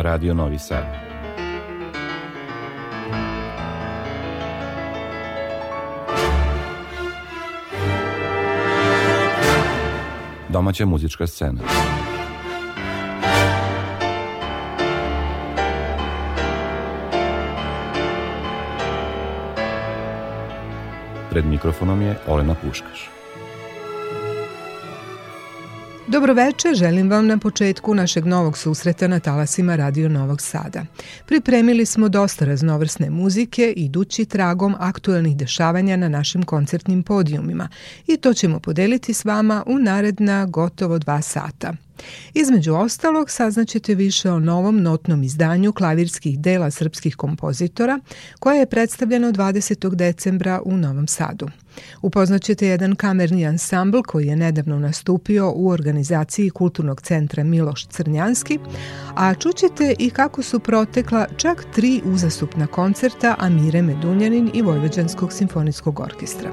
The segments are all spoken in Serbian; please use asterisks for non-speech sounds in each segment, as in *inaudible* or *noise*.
Radio Novi Sad. Domaća muzička scena. Pred mikrofonom je Olena Puškaš. Dobroveče, želim vam na početku našeg novog susreta na talasima Radio Novog Sada. Pripremili smo dosta raznovrsne muzike, idući tragom aktuelnih dešavanja na našim koncertnim podijumima i to ćemo podeliti s vama u naredna gotovo dva sata. Između ostalog saznaćete više o novom notnom izdanju klavirskih dela srpskih kompozitora koje je predstavljeno 20. decembra u Novom Sadu. Upoznaćete jedan kamerni ansambl koji je nedavno nastupio u organizaciji Kulturnog centra Miloš Crnjanski, a čućete i kako su protekla čak tri uzastupna koncerta Amire Medunjanin i Vojvođanskog simfonijskog orkestra.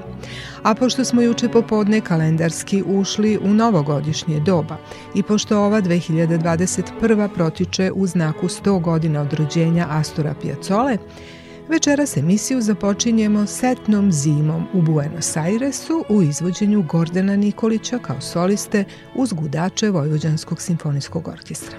A pošto smo juče popodne kalendarski ušli u novogodišnje doba i pošto ova 2021. protiče u znaku 100 godina od rođenja Astora Piazzole, Večeras emisiju započinjemo setnom zimom u Buenos Airesu u izvođenju Gordana Nikolića kao soliste uz gudače Vojvođanskog simfonijskog orkestra.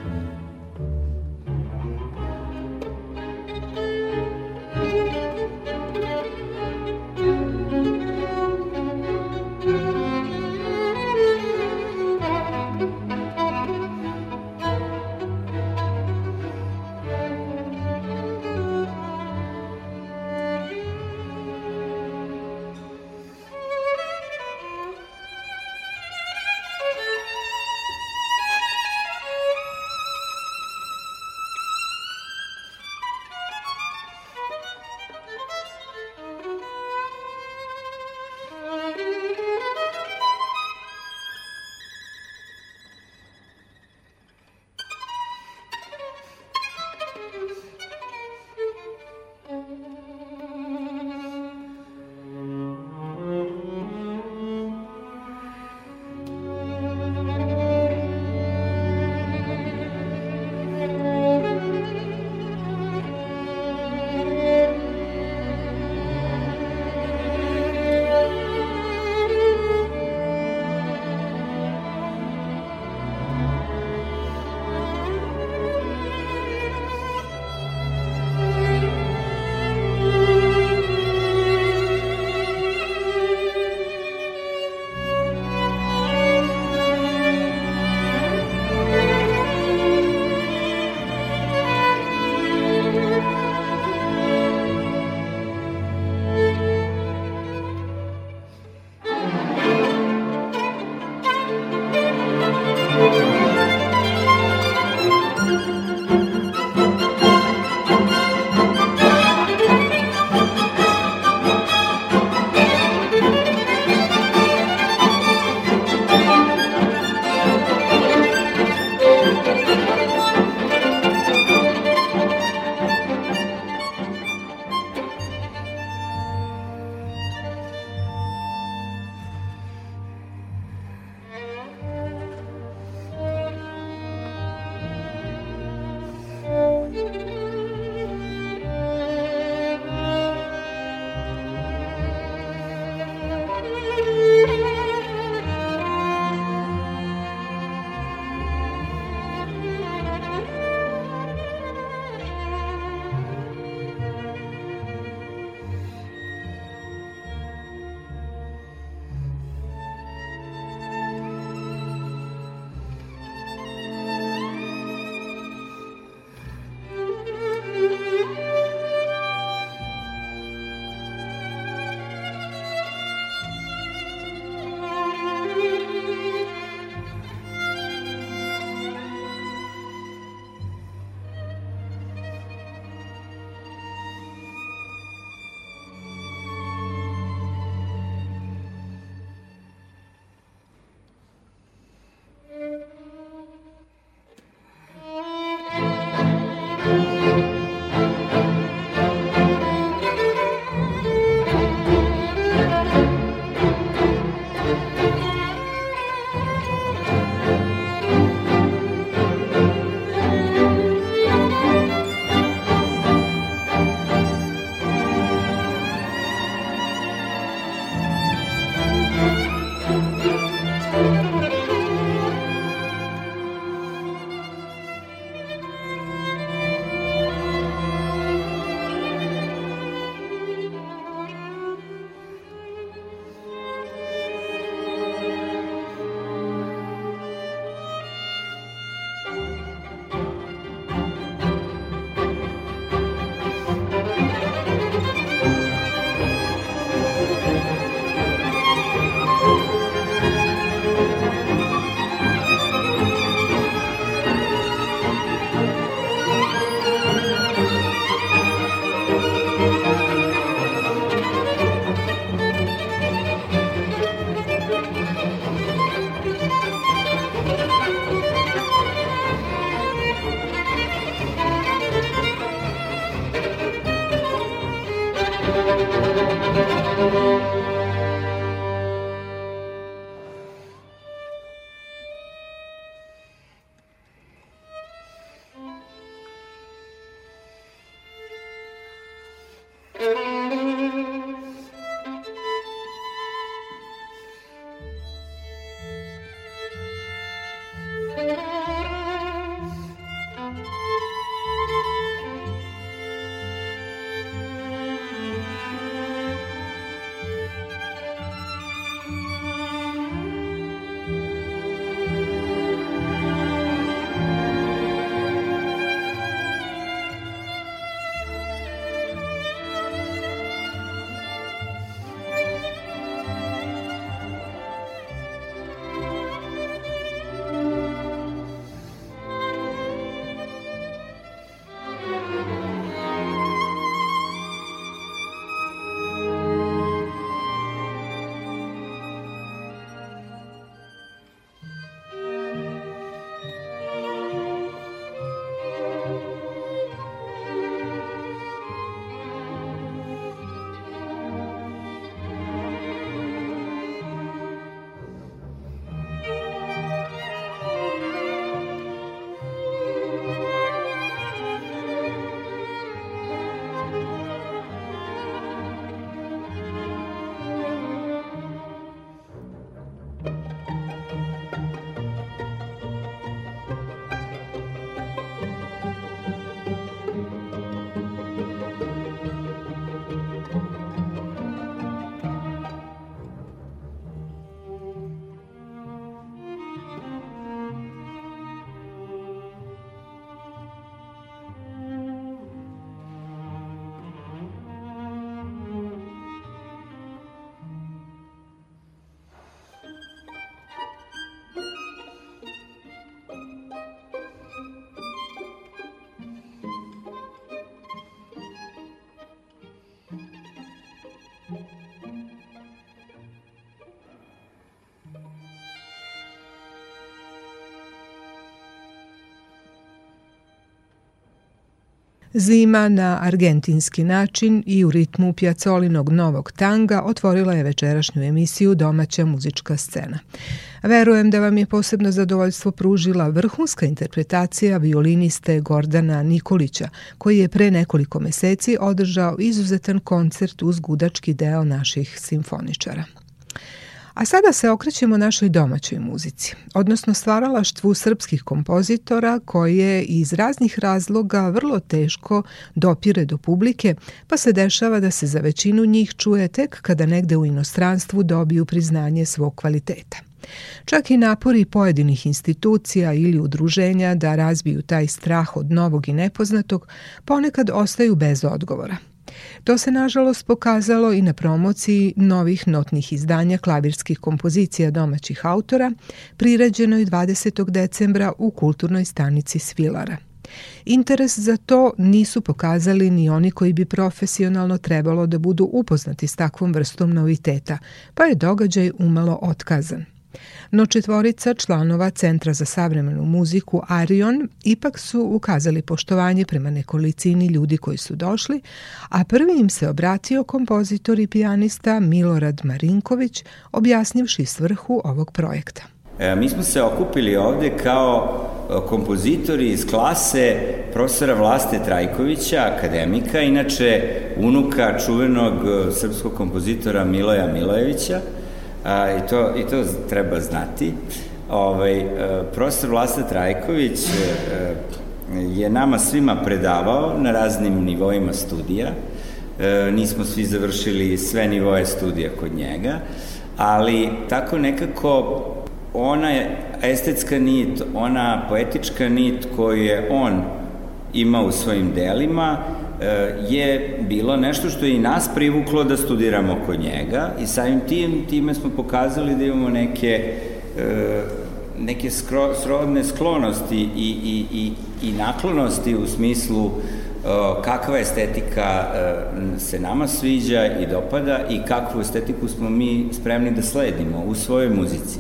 Zima na argentinski način i u ritmu pjacolinog novog tanga otvorila je večerašnju emisiju Domaća muzička scena. Verujem da vam je posebno zadovoljstvo pružila vrhunska interpretacija violiniste Gordana Nikolića, koji je pre nekoliko meseci održao izuzetan koncert uz gudački deo naših simfoničara. A sada se okrećemo našoj domaćoj muzici, odnosno stvaralaštvu srpskih kompozitora koje iz raznih razloga vrlo teško dopire do publike, pa se dešava da se za većinu njih čuje tek kada negde u inostranstvu dobiju priznanje svog kvaliteta. Čak i napori pojedinih institucija ili udruženja da razbiju taj strah od novog i nepoznatog ponekad ostaju bez odgovora – To se nažalost pokazalo i na promociji novih notnih izdanja klavirskih kompozicija domaćih autora, priređenoj 20. decembra u kulturnoj stanici Svilara. Interes za to nisu pokazali ni oni koji bi profesionalno trebalo da budu upoznati s takvom vrstom noviteta, pa je događaj umalo otkazan – No četvorica članova Centra za savremenu muziku Arion ipak su ukazali poštovanje prema nekolicini ljudi koji su došli, a prvi im se obratio kompozitor i pijanista Milorad Marinković, objasnivši svrhu ovog projekta. E, mi smo se okupili ovde kao e, kompozitori iz klase profesora Vlaste Trajkovića, akademika, inače unuka čuvenog e, srpskog kompozitora Miloja Milojevića, a, i, to, i to treba znati. Ovaj, e, profesor Vlasta Trajković a, e, je nama svima predavao na raznim nivoima studija. E, nismo svi završili sve nivoje studija kod njega, ali tako nekako ona je estetska nit, ona poetička nit koju je on ima u svojim delima, je bilo nešto što je i nas privuklo da studiramo kod njega i samim tim, time smo pokazali da imamo neke eh, neke skro, srodne sklonosti i, i, i, i naklonosti u smislu uh, kakva estetika se nama sviđa i dopada i kakvu estetiku smo mi spremni da sledimo u svojoj muzici.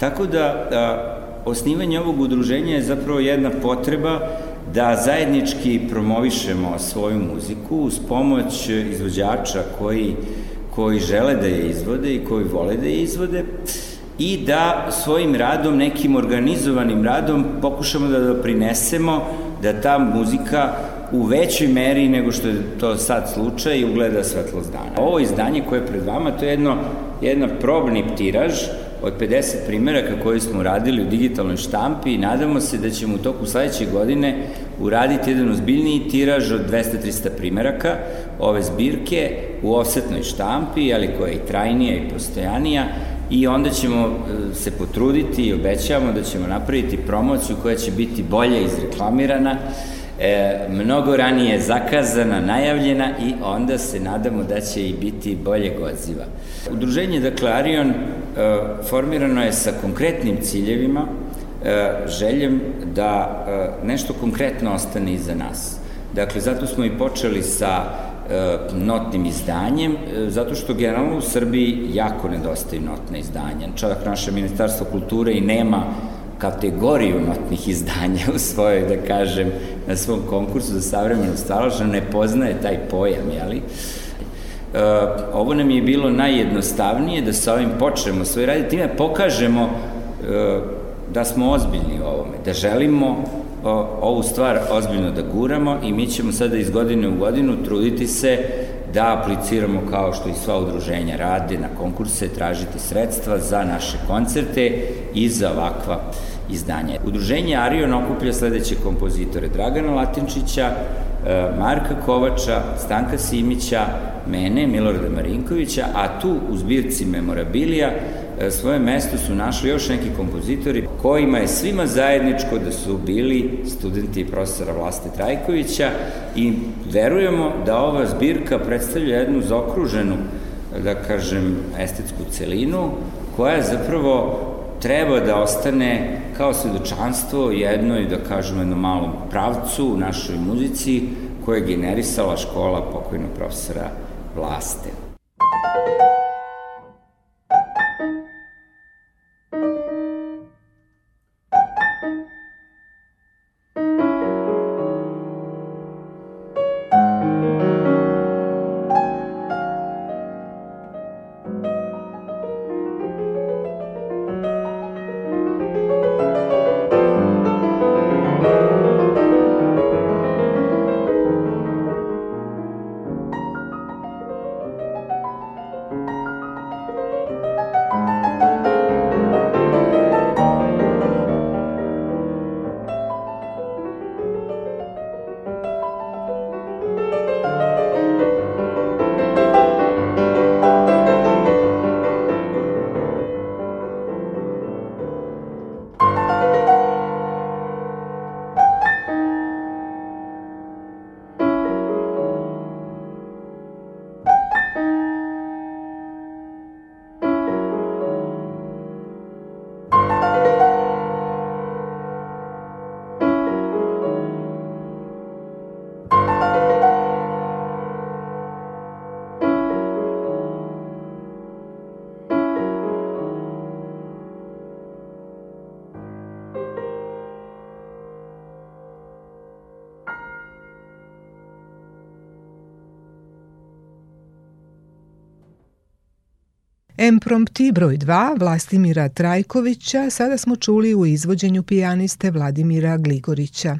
Tako da osnivanje ovog udruženja je zapravo jedna potreba da zajednički promovišemo svoju muziku uz pomoć izvođača koji, koji žele da je izvode i koji vole da je izvode i da svojim radom, nekim organizovanim radom pokušamo da doprinesemo da ta muzika u većoj meri nego što je to sad slučaj ugleda svetlost dana. Ovo izdanje koje je pred vama, to je jedno, jedna probni tiraž od 50 primjeraka koje smo radili u digitalnoj štampi i nadamo se da ćemo u toku sledeće godine uraditi jedan ozbiljniji tiraž od 200-300 primjeraka ove zbirke u offsetnoj štampi, ali koja je i trajnija i postojanija i onda ćemo e, se potruditi i obećavamo da ćemo napraviti promociju koja će biti bolje izreklamirana, e, mnogo ranije zakazana, najavljena i onda se nadamo da će i biti bolje odziva. Udruženje dakle Arion formirano je sa konkretnim ciljevima, e, željem da e, nešto konkretno ostane iza nas. Dakle, zato smo i počeli sa e, notnim izdanjem, e, zato što generalno u Srbiji jako nedostaju notne izdanja. Čak naše ministarstvo kulture i nema kategoriju notnih izdanja u svojoj, da kažem, na svom konkursu za savremenu staložnu, ne poznaje taj pojam, jeli? E, ovo nam je bilo najjednostavnije da sa ovim počnemo svoj radi, time pokažemo e, da smo ozbiljni u ovome, da želimo o, ovu stvar ozbiljno da guramo i mi ćemo sada iz godine u godinu truditi se da apliciramo kao što i sva udruženja rade na konkurse, tražiti sredstva za naše koncerte i za ovakva izdanja. Udruženje Arion okuplja sledeće kompozitore Dragana Latinčića, Marka Kovača, Stanka Simića, mene, Milorada Marinkovića, a tu u zbirci Memorabilija e, svoje mesto su našli još neki kompozitori kojima je svima zajedničko da su bili studenti profesora Vlaste Trajkovića i verujemo da ova zbirka predstavlja jednu zaokruženu da kažem, estetsku celinu, koja zapravo treba da ostane kao svedočanstvo jednoj, da kažemo, jednom malom pravcu u našoj muzici koje je generisala škola pokojnog profesora Vlaste. Emprompti broj 2 Vlastimira Trajkovića sada smo čuli u izvođenju pijaniste Vladimira Gligorića.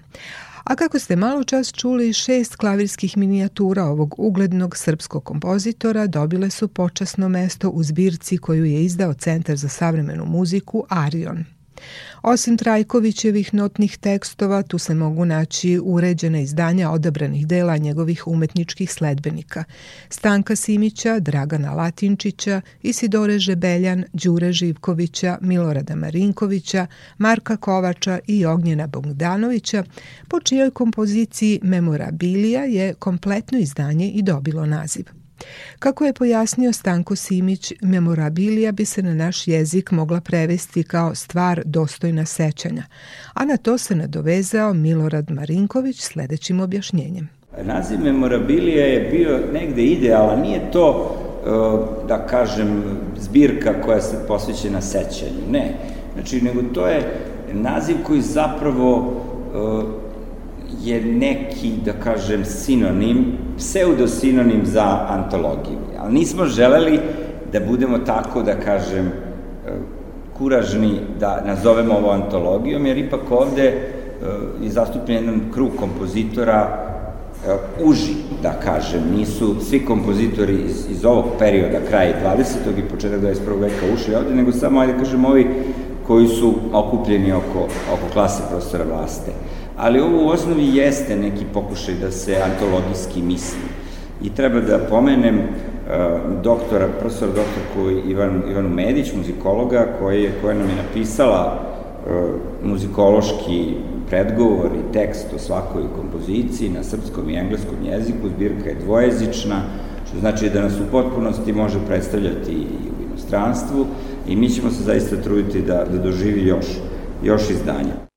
A kako ste malo čas čuli, šest klavirskih minijatura ovog uglednog srpskog kompozitora dobile su počasno mesto u zbirci koju je izdao Centar za savremenu muziku Arion. Osim Trajkovićevih notnih tekstova, tu se mogu naći uređena izdanja odabranih dela njegovih umetničkih sledbenika. Stanka Simića, Dragana Latinčića, Isidore Žebeljan, Đure Živkovića, Milorada Marinkovića, Marka Kovača i Ognjena Bogdanovića, po čijoj kompoziciji Memorabilija je kompletno izdanje i dobilo naziv. Kako je pojasnio Stanko Simić, memorabilija bi se na naš jezik mogla prevesti kao stvar dostojna sećanja, a na to se nadovezao Milorad Marinković sledećim objašnjenjem. Naziv memorabilija je bio negde idealan, nije to, e, da kažem, zbirka koja se posvećena sećanju, ne. Znači, nego to je naziv koji zapravo e, je neki, da kažem, sinonim, pseudosinonim za antologiju. Ali nismo želeli da budemo tako, da kažem, e, kuražni da nazovemo ovo antologijom, jer ipak ovde e, je zastupljen jedan krug kompozitora uži, da kažem, nisu svi kompozitori iz, iz ovog perioda, kraja 20. i početak 21. veka ušli ovde, nego samo, ajde kažem, ovi koji su okupljeni oko, oko klase profesora Vlaste. Ali ovo u osnovi jeste neki pokušaj da se antologijski misli. I treba da pomenem uh, doktora, profesor doktorku Ivan, Ivanu Medić, muzikologa, koji je, koja nam je napisala uh, muzikološki predgovor i tekst o svakoj kompoziciji na srpskom i engleskom jeziku, zbirka je dvojezična, što znači da nas u potpunosti može predstavljati i u inostranstvu i mi ćemo se zaista truditi da, da doživi još, još izdanja.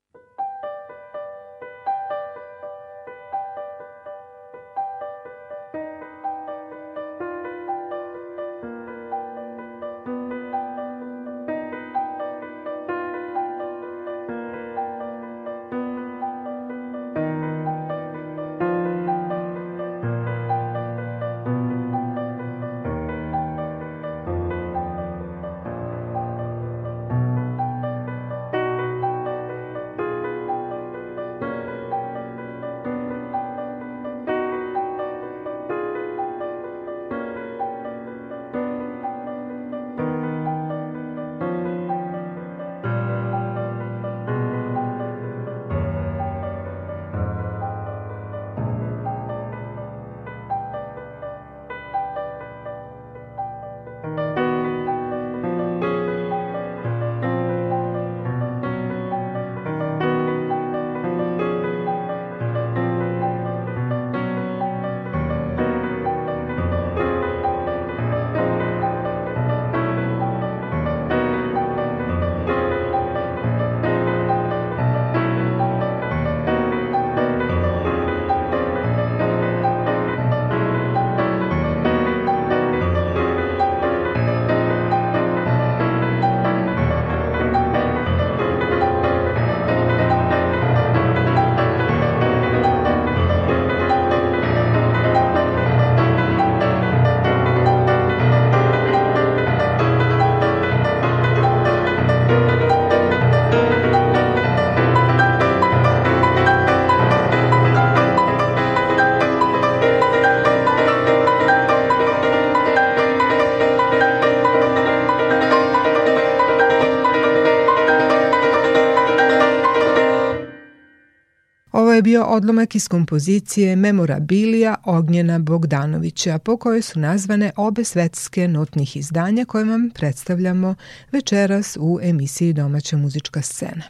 Bio odlomak iz kompozicije Memorabilija Ognjena Bogdanovića, po kojoj su nazvane obe svetske notnih izdanja koje vam predstavljamo večeras u emisiji Domaća muzička scena.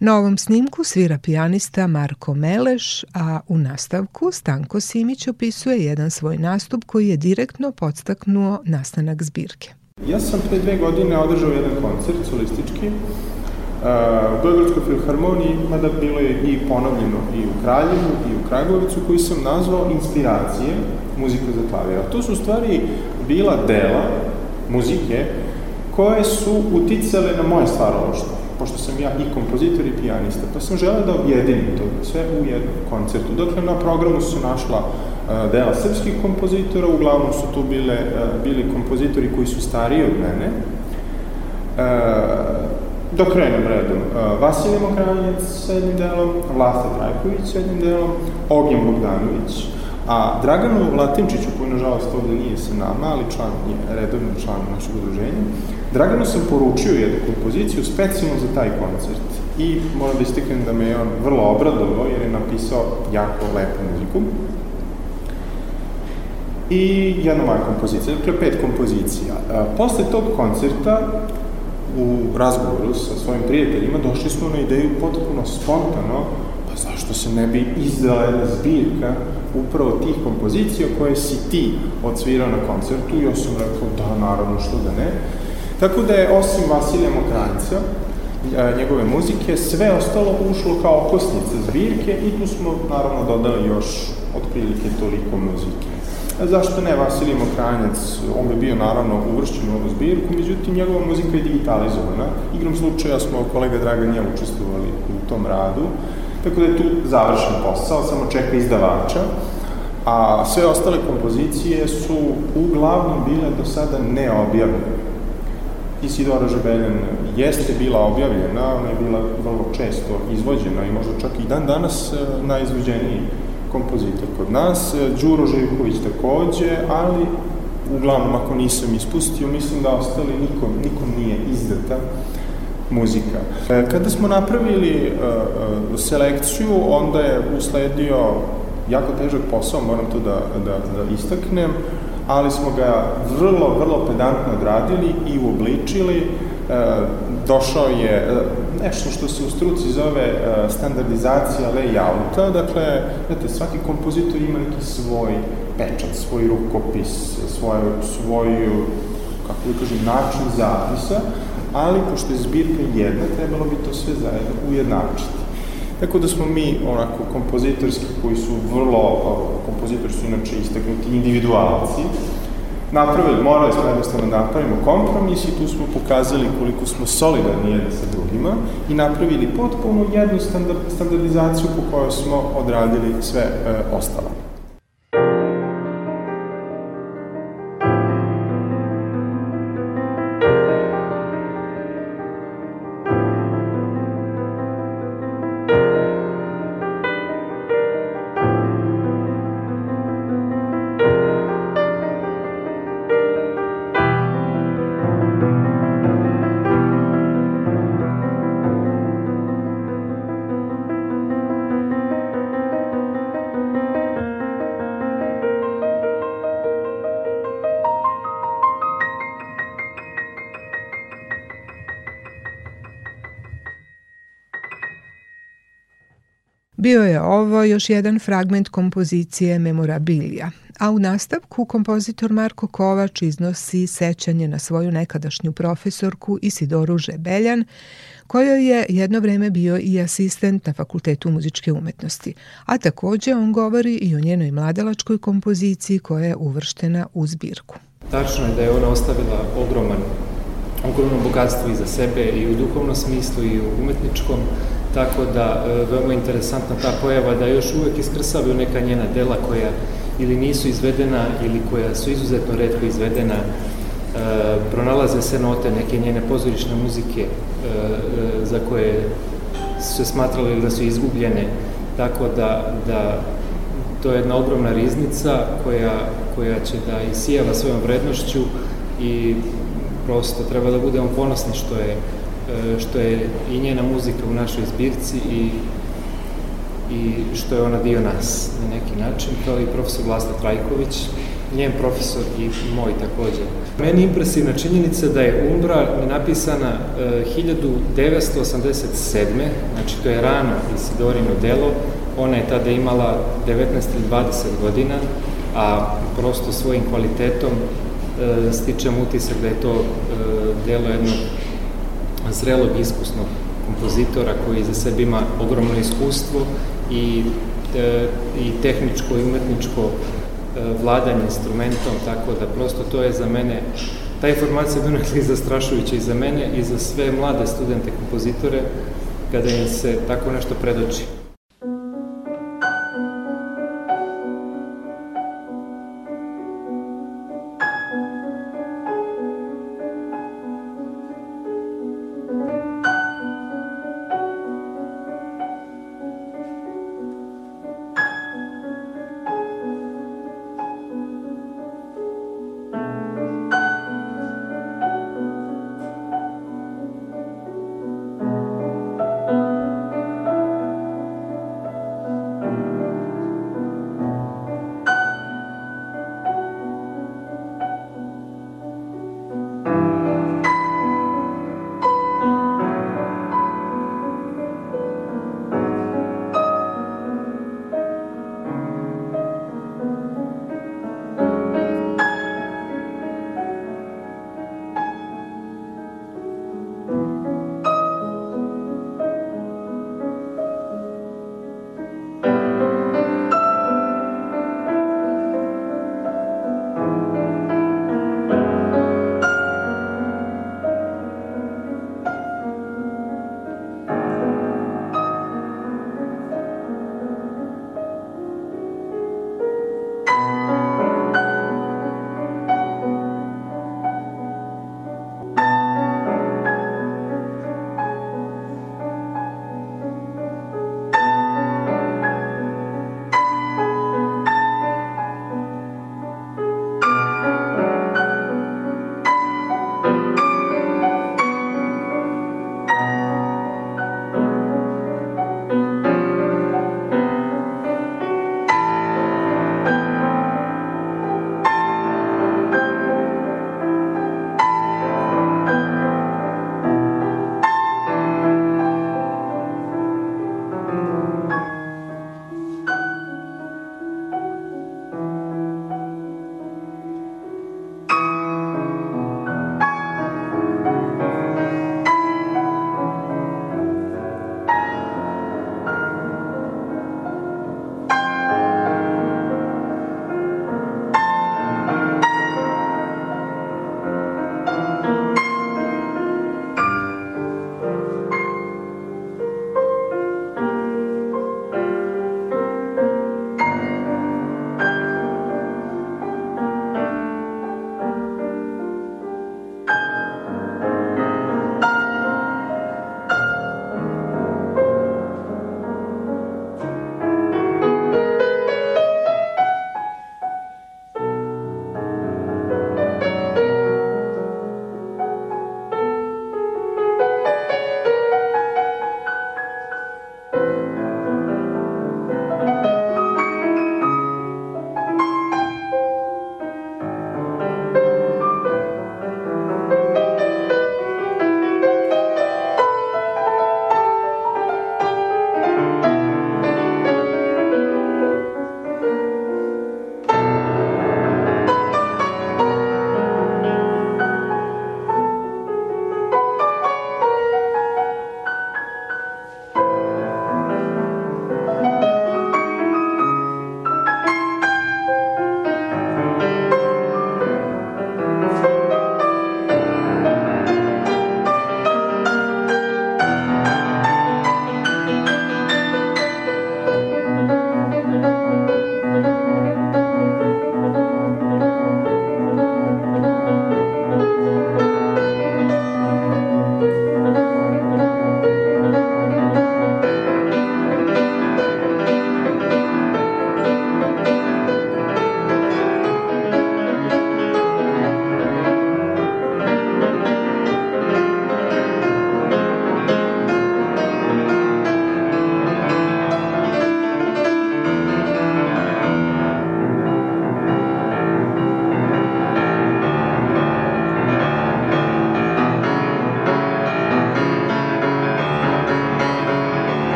Na ovom snimku svira pijanista Marko Meleš, a u nastavku Stanko Simić opisuje jedan svoj nastup koji je direktno podstaknuo nastanak zbirke. Ja sam pre dve godine održao jedan koncert solistički u Beogradskoj filharmoniji, mada bilo je i ponovljeno i u Kraljevu i u Kragovicu, koji sam nazvao inspiracije muzika za klavir. A to su stvari bila dela muzike koje su uticale na moje stvaralaštvo, pošto sam ja i kompozitor i pijanista, pa sam želeo da objedinim to sve u jednom koncertu. Dakle, na programu su našla dela srpskih kompozitora, uglavnom su tu bile, bili kompozitori koji su stariji od mene, uh, Da krenem redom. Uh, Vasilij Mokranjec sa jednim delom, Vlasta Trajković sa jednim delom, Ognjen Bogdanović, a Draganu Latinčiću, koji nažalost ovde nije sa nama, ali član je redovni član našeg udruženja, Draganu sam poručio jednu kompoziciju specijalno za taj koncert i moram da istiknem da me je on vrlo obradovao jer je napisao jako lepu muziku. I jedna moja kompozicija, dakle pet kompozicija. Uh, posle tog koncerta u razgovoru sa svojim prijateljima došli smo na ideju potpuno spontano, pa zašto se ne bi izdala zbirka upravo tih kompozicija koje si ti odsvirao na koncertu i ja sam rekao da, naravno, što da ne. Tako da je osim Vasilija Mokranjca, njegove muzike, sve ostalo ušlo kao okosnica zbirke i tu smo naravno dodali još otprilike toliko muzike. Zašto ne, Vasilij Mokranjac, on bi bio naravno uvršćen u ovu zbirku, međutim njegova muzika je digitalizovana. Igrom slučaja smo kolega Dragan ja učestvovali u tom radu, tako da je tu završen posao, samo čeka izdavača, a sve ostale kompozicije su uglavnom bile do sada neobjavljene. Isidora Žebeljan jeste bila objavljena, ona je bila vrlo često izvođena i možda čak i dan danas e, najizvođeniji kompozitor kod nas, Đuro Živković takođe, ali uglavnom ako nisam ispustio, mislim da ostali nikom, nikom nije izdata muzika. E, kada smo napravili uh, selekciju, onda je usledio jako težak posao, moram to da, da, da istaknem, ali smo ga vrlo, vrlo pedantno odradili i uobličili. E, došao je e, nešto što se u struci zove e, standardizacija layouta, dakle, znate, svaki kompozitor ima neki svoj pečat, svoj rukopis, svoju, svoju kako da kažem, način zapisa, ali pošto je zbirka jedna, trebalo bi to sve zajedno ujednačiti. Tako da smo mi, onako, kompozitorski, koji su vrlo, kompozitori su inače istaknuti individualci, napravili, morali smo jednostavno da napravimo kompromis i tu smo pokazali koliko smo solidarni jedni sa drugima i napravili potpuno jednu standard, standardizaciju po kojoj smo odradili sve e, ostalo. Bio je ovo još jedan fragment kompozicije Memorabilija, a u nastavku kompozitor Marko Kovač iznosi sećanje na svoju nekadašnju profesorku Isidoru Žebeljan, kojoj je jedno vreme bio i asistent na Fakultetu muzičke umetnosti, a takođe on govori i o njenoj mladalačkoj kompoziciji koja je uvrštena u zbirku. Tačno je da je ona ostavila ogroman ogromno bogatstvo i za sebe i u duhovnom smislu i u umetničkom, tako da e, veoma interesantna ta pojava da još uvek iskrsavaju neka njena dela koja ili nisu izvedena ili koja su izuzetno redko izvedena, e, pronalaze se note neke njene pozorišne muzike e, za koje su se smatrali da su izgubljene, tako da, da to je jedna ogromna riznica koja, koja će da isijava svojom vrednošću i prosto treba da budemo ponosni što je E, što je i njena muzika u našoj zbirci i, i što je ona dio nas na neki način, kao i profesor Vlasta Trajković, njen profesor i moj takođe. Meni je impresivna činjenica da je Umbra napisana e, 1987. Znači to je rano Isidorino delo, ona je tada imala 19 ili 20 godina, a prosto svojim kvalitetom e, stičem utisak da je to e, delo jednog zrelog iskusnog kompozitora koji za sebe ima ogromno iskustvo i, e, i tehničko i umetničko e, vladanje instrumentom, tako da prosto to je za mene, ta informacija donekli i zastrašujuća i za mene i za sve mlade studente kompozitore kada im se tako nešto predoči.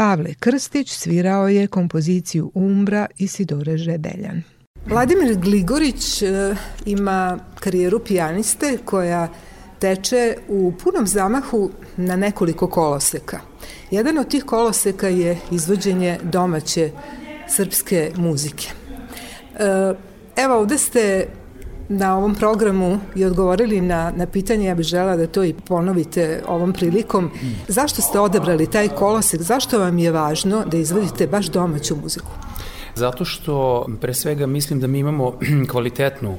Pavle Krstić svirao je kompoziciju Umbra Isidore Žebeljan. Vladimir Gligorić e, ima karijeru pijaniste koja teče u punom zamahu na nekoliko koloseka. Jedan od tih koloseka je izvođenje domaće srpske muzike. E, evo ovde ste na ovom programu i odgovorili na, na pitanje, ja bih žela da to i ponovite ovom prilikom. Zašto ste odabrali taj kolosek? Zašto vam je važno da izvodite baš domaću muziku? Zato što pre svega mislim da mi imamo *clears throat* kvalitetnu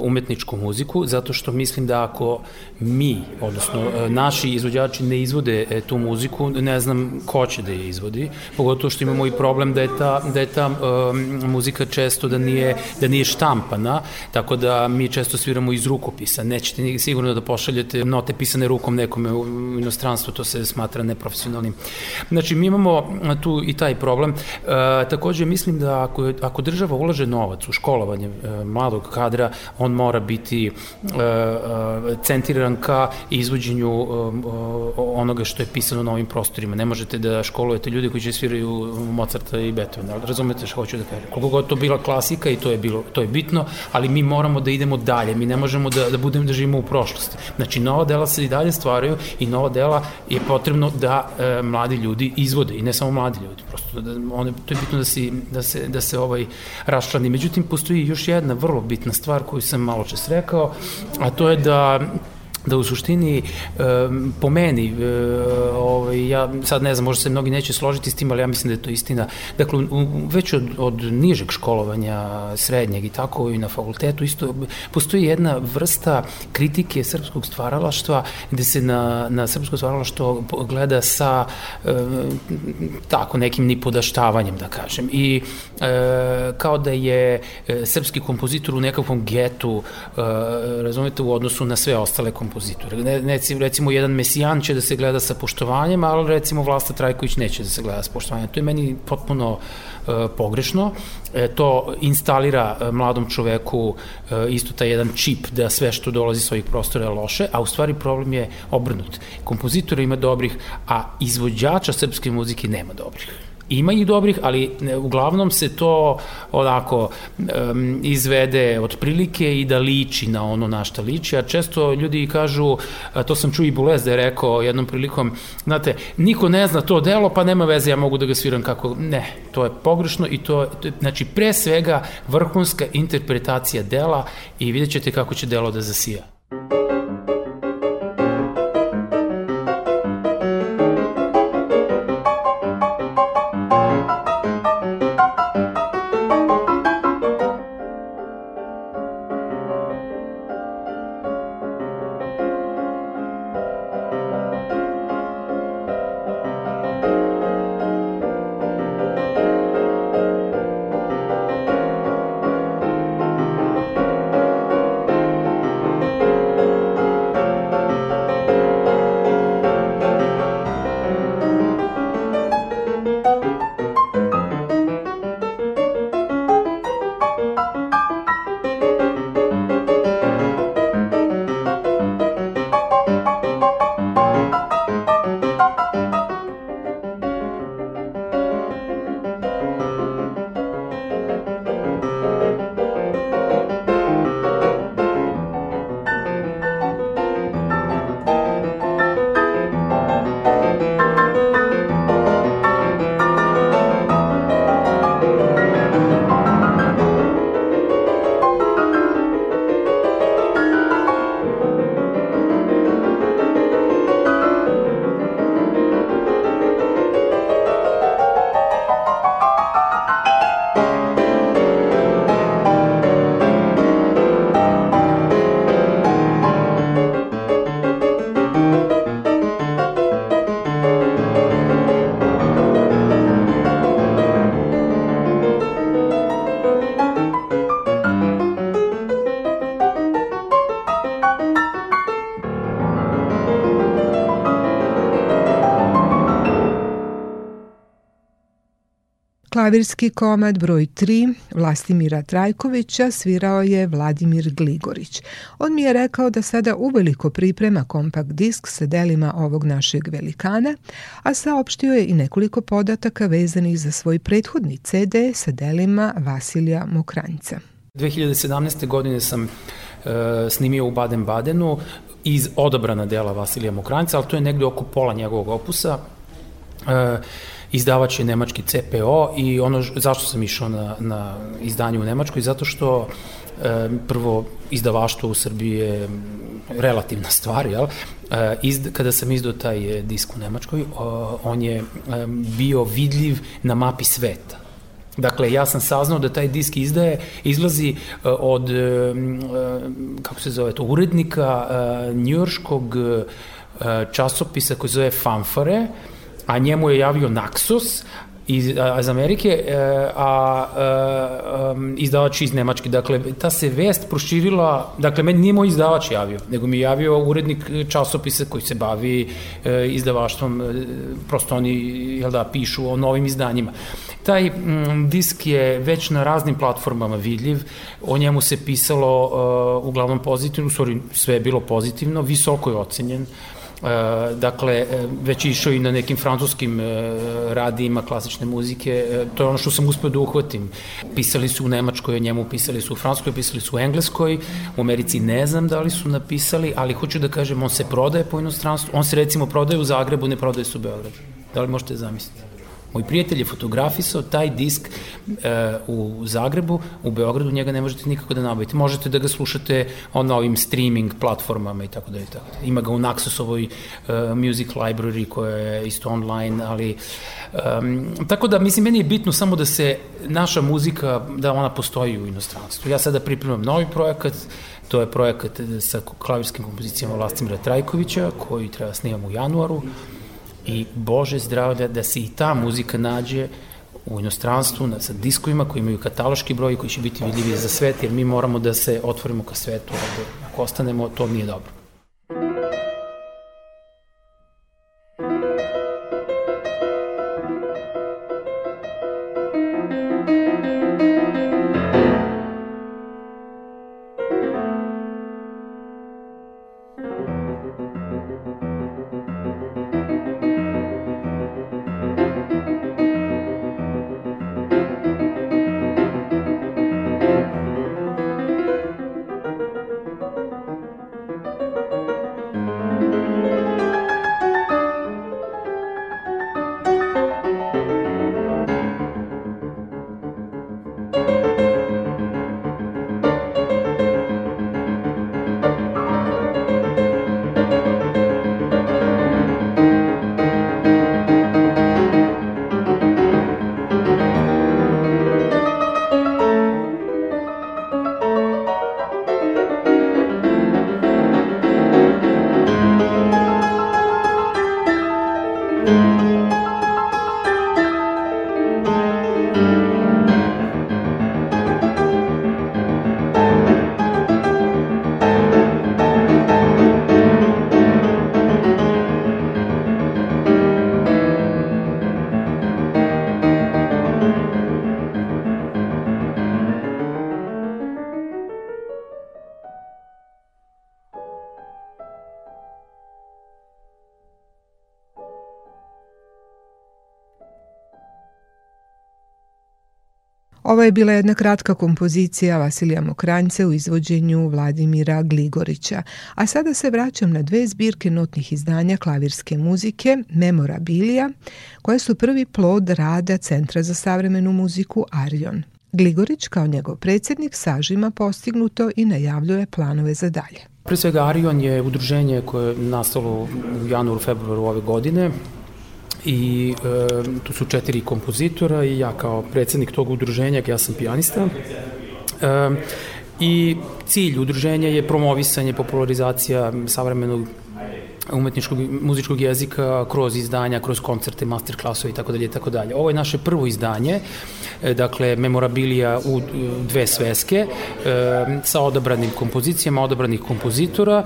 umetničku muziku, zato što mislim da ako mi, odnosno e, naši izvođači ne izvode e, tu muziku, ne znam ko će da je izvodi, pogotovo što imamo i problem da je ta, da je ta um, muzika često da nije, da nije štampana, tako da mi često sviramo iz rukopisa. Nećete sigurno da pošaljete note pisane rukom nekome u inostranstvu, to se smatra neprofesionalnim. Znači, mi imamo tu i taj problem. E, takođe, mislim da ako, ako država ulaže novac u školovanje e, mladog kadra, on mora biti uh, centriran ka izvođenju uh, onoga što je pisano na ovim prostorima. Ne možete da školujete ljude koji će sviraju Mozarta i Beethovena, razumete što hoću da kažem. Koliko god to bila klasika i to je bilo to je bitno, ali mi moramo da idemo dalje. Mi ne možemo da da budemo da živimo u prošlosti. Znači nova dela se i dalje stvaraju i nova dela je potrebno da e, mladi ljudi izvode i ne samo mladi ljudi, prosto da one to je bitno da se da se da se ovaj raščlani. Međutim postoji još jedna vrlo bitna stvar koju sam malo čas rekao, a to je da da u suštini po meni ovaj ja sad ne znam možda se mnogi neće složiti s tim ali ja mislim da je to istina. Dakle već od, od nižeg školovanja srednjeg i tako i na fakultetu isto postoji jedna vrsta kritike srpskog stvaralaštva gde se na, na srpsko stvaralaštvo gleda sa tako nekim nipodaštavanjem da kažem. I e, kao da je e, srpski kompozitor u nekakvom getu e, razumete u odnosu na sve ostale kompozitore kompozitora. Ne, ne, recimo, jedan Mesijan će da se gleda sa poštovanjem, ali recimo Vlasta Trajković neće da se gleda sa poštovanjem. To je meni potpuno e, pogrešno. E, to instalira e, mladom čoveku e, isto taj jedan čip da sve što dolazi s ovih prostora je loše, a u stvari problem je obrnut. Kompozitora ima dobrih, a izvođača srpske muzike nema dobrih. Ima ih dobrih, ali uglavnom se to onako um, izvede od prilike i da liči na ono na šta liči, a često ljudi kažu, to sam čuo i Bulez da je rekao jednom prilikom, znate, niko ne zna to delo, pa nema veze, ja mogu da ga sviram kako, ne, to je pogrešno i to, to znači pre svega vrhunska interpretacija dela i vidjet ćete kako će delo da zasija. Klavirski komad broj 3 Vlastimira Trajkovića svirao je Vladimir Gligorić. On mi je rekao da sada uveliko priprema kompakt disk sa delima ovog našeg velikana, a saopštio je i nekoliko podataka vezanih za svoj prethodni CD sa delima Vasilija Mokranjca. 2017. godine sam e, snimio u Baden-Badenu iz odabrana dela Vasilija Mokranjca, ali to je negde oko pola njegovog opusa. E, izdavač je nemački CPO i ono zašto sam išao na, na izdanje u Nemačkoj, zato što e, prvo izdavaštvo u Srbiji je relativna stvar, jel? E, izd, kada sam izdao taj disk u Nemačkoj, o, on je e, bio vidljiv na mapi sveta. Dakle, ja sam saznao da taj disk izdaje, izlazi uh, od, uh, kako se zove to, urednika uh, njurškog uh, časopisa koji zove Fanfare, a njemu je javio Naxos, iz, iz Amerike, e, a, a um, izdavač iz Nemačke. Dakle, ta se vest proširila, dakle, meni nije moj izdavač javio, nego mi je javio urednik časopisa koji se bavi e, izdavaštvom, e, prosto oni, jel da, pišu o novim izdanjima. Taj m, disk je već na raznim platformama vidljiv, o njemu se pisalo uglavnom pozitivno, u stvari sve je bilo pozitivno, visoko je ocenjen, E, dakle, e, već išao i na nekim francuskim e, radijima klasične muzike, to je ono što sam uspeo da uhvatim. Pisali su u Nemačkoj, o njemu pisali su u Francuskoj, pisali su u Engleskoj, u Americi ne znam da li su napisali, ali hoću da kažem, on se prodaje po inostranstvu, on se recimo prodaje u Zagrebu, ne prodaje se u Beogradu. Da li možete zamisliti? Moj prijatelj je fotografisao taj disk e, u Zagrebu, u Beogradu njega ne možete nikako da nabavite. Možete da ga slušate na ovim streaming platformama i tako da i tako da. Ima ga u Naxosovoj e, music library koja je isto online, ali um, tako da mislim meni je bitno samo da se naša muzika, da ona postoji u inostranstvu. Ja sada pripremam novi projekat, to je projekat sa klavirskim kompozicijama Vlastimira Trajkovića koji treba da snimamo u januaru i Bože zdravlja da se i ta muzika nađe u inostranstvu na, sa diskovima koji imaju kataloški broj koji će biti vidljivi za svet, jer mi moramo da se otvorimo ka svetu, ako ostanemo, to nije dobro. Je bila jedna kratka kompozicija Vasilija Mokranjce u izvođenju Vladimira Gligorića. A sada se vraćam na dve zbirke notnih izdanja klavirske muzike, Memorabilija, koje su prvi plod rada Centra za savremenu muziku Arion. Gligorić kao njegov predsjednik sažima postignuto i najavljuje planove za dalje. Pre svega Arion je udruženje koje je nastalo u januaru, februaru ove godine i e, tu su četiri kompozitora i ja kao predsednik tog udruženja, ja sam pijanista. E, I cilj udruženja je promovisanje, popularizacija savremenog umetničkog muzičkog jezika kroz izdanja, kroz koncerte, master klasove i tako dalje i tako dalje. Ovo je naše prvo izdanje, e, dakle memorabilija u dve sveske e, sa odabranim kompozicijama, odabranih kompozitora.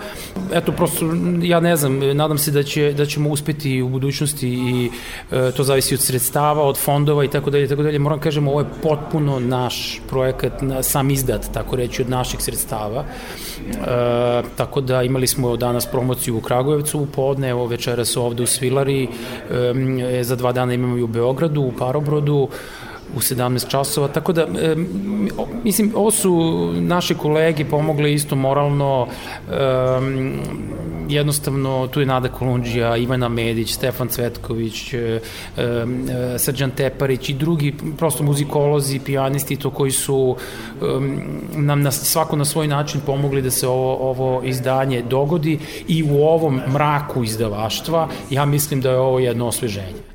Eto, prosto, ja ne znam, nadam se da, će, da ćemo uspeti u budućnosti i e, to zavisi od sredstava, od fondova i tako dalje i tako dalje. Moram kažem, ovo je potpuno naš projekat, sam izdat, tako reći, od naših sredstava. E, tako da imali smo danas promociju u Kragujevcu u podne, evo večeras ovde u Svilari, e, za dva dana imamo i u Beogradu, u Parobrodu, u 17 časova, tako da e, mislim, ovo su naše kolege pomogli isto moralno e, jednostavno tu je Nada Kolundžija, Ivana Medić, Stefan Cvetković, e, e, Srđan Teparić i drugi prosto muzikolozi, pijanisti to koji su e, nam na, svako na svoj način pomogli da se ovo, ovo izdanje dogodi i u ovom mraku izdavaštva ja mislim da je ovo jedno osveženje.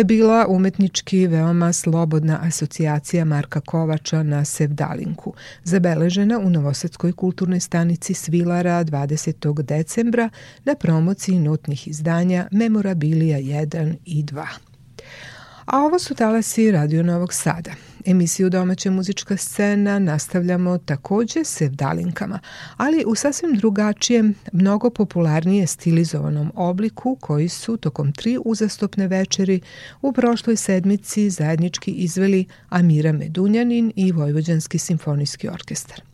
Je bila umetnički veoma slobodna asocijacija Marka Kovača na Sevdalinku, zabeležena u Novosadskoj kulturnoj stanici Svilara 20. decembra na promociji notnih izdanja Memorabilija 1 i 2. A ovo su talasi Radio Novog Sada. Emisiju Domaća muzička scena nastavljamo takođe sevdalinkama, ali u sasvim drugačijem, mnogo popularnije stilizovanom obliku koji su tokom tri uzastopne večeri u prošloj sedmici zajednički izveli Amira Medunjanin i Vojvođanski simfonijski orkestar.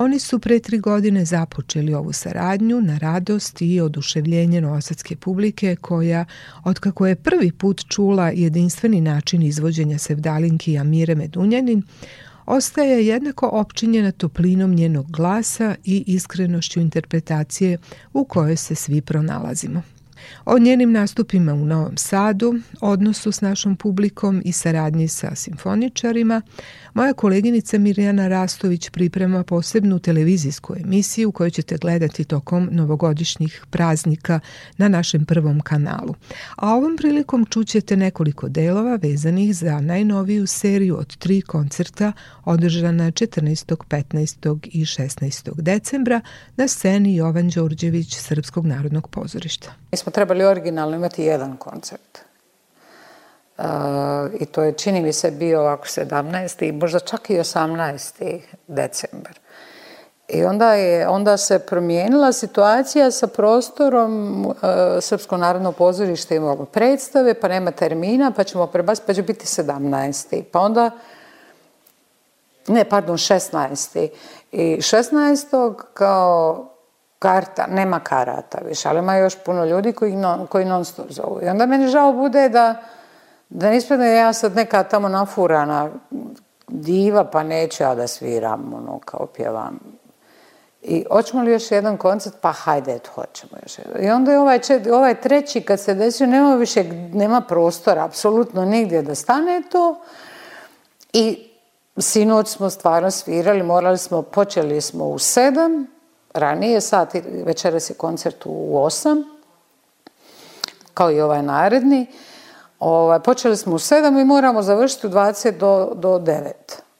Oni su pre tri godine započeli ovu saradnju na radost i oduševljenje novosadske publike koja, otkako je prvi put čula jedinstveni način izvođenja Sevdalinki Amire Medunjanin, ostaje jednako opčinjena toplinom njenog glasa i iskrenošću interpretacije u kojoj se svi pronalazimo. O njenim nastupima u Novom Sadu, odnosu s našom publikom i saradnji sa simfoničarima, moja koleginica Mirjana Rastović priprema posebnu televizijsku emisiju koju ćete gledati tokom novogodišnjih praznika na našem prvom kanalu. A ovom prilikom čućete nekoliko delova vezanih za najnoviju seriju od tri koncerta održana 14., 15. i 16. decembra na sceni Jovan Đorđević Srpskog narodnog pozorišta. Mi smo trebali originalno imati jedan koncert. I to je, čini mi se, bio ovako 17. i možda čak i 18. decembar. I onda, je, onda se promijenila situacija sa prostorom uh, Srpsko narodno pozorište imamo predstave, pa nema termina, pa ćemo prebaciti, pa će biti 17. Pa onda, ne, pardon, 16. I 16. kao karta, nema karata više, ali ima još puno ljudi koji, non, koji non stop zovu. I onda meni žao bude da, da nispadne ja sad neka tamo nafurana diva, pa neću ja da sviram, ono, kao pjevam. I hoćemo li još jedan koncert? Pa hajde, hoćemo još jedan. I onda je ovaj, čet, ovaj treći, kad se desio, nema više, nema prostora, apsolutno nigdje da stane to. I sinoć smo stvarno svirali, morali smo, počeli smo u sedam, ranije sat, večeras je koncert u osam, kao i ovaj naredni. Ovaj, počeli smo u sedam i moramo završiti u 20 do, do 9,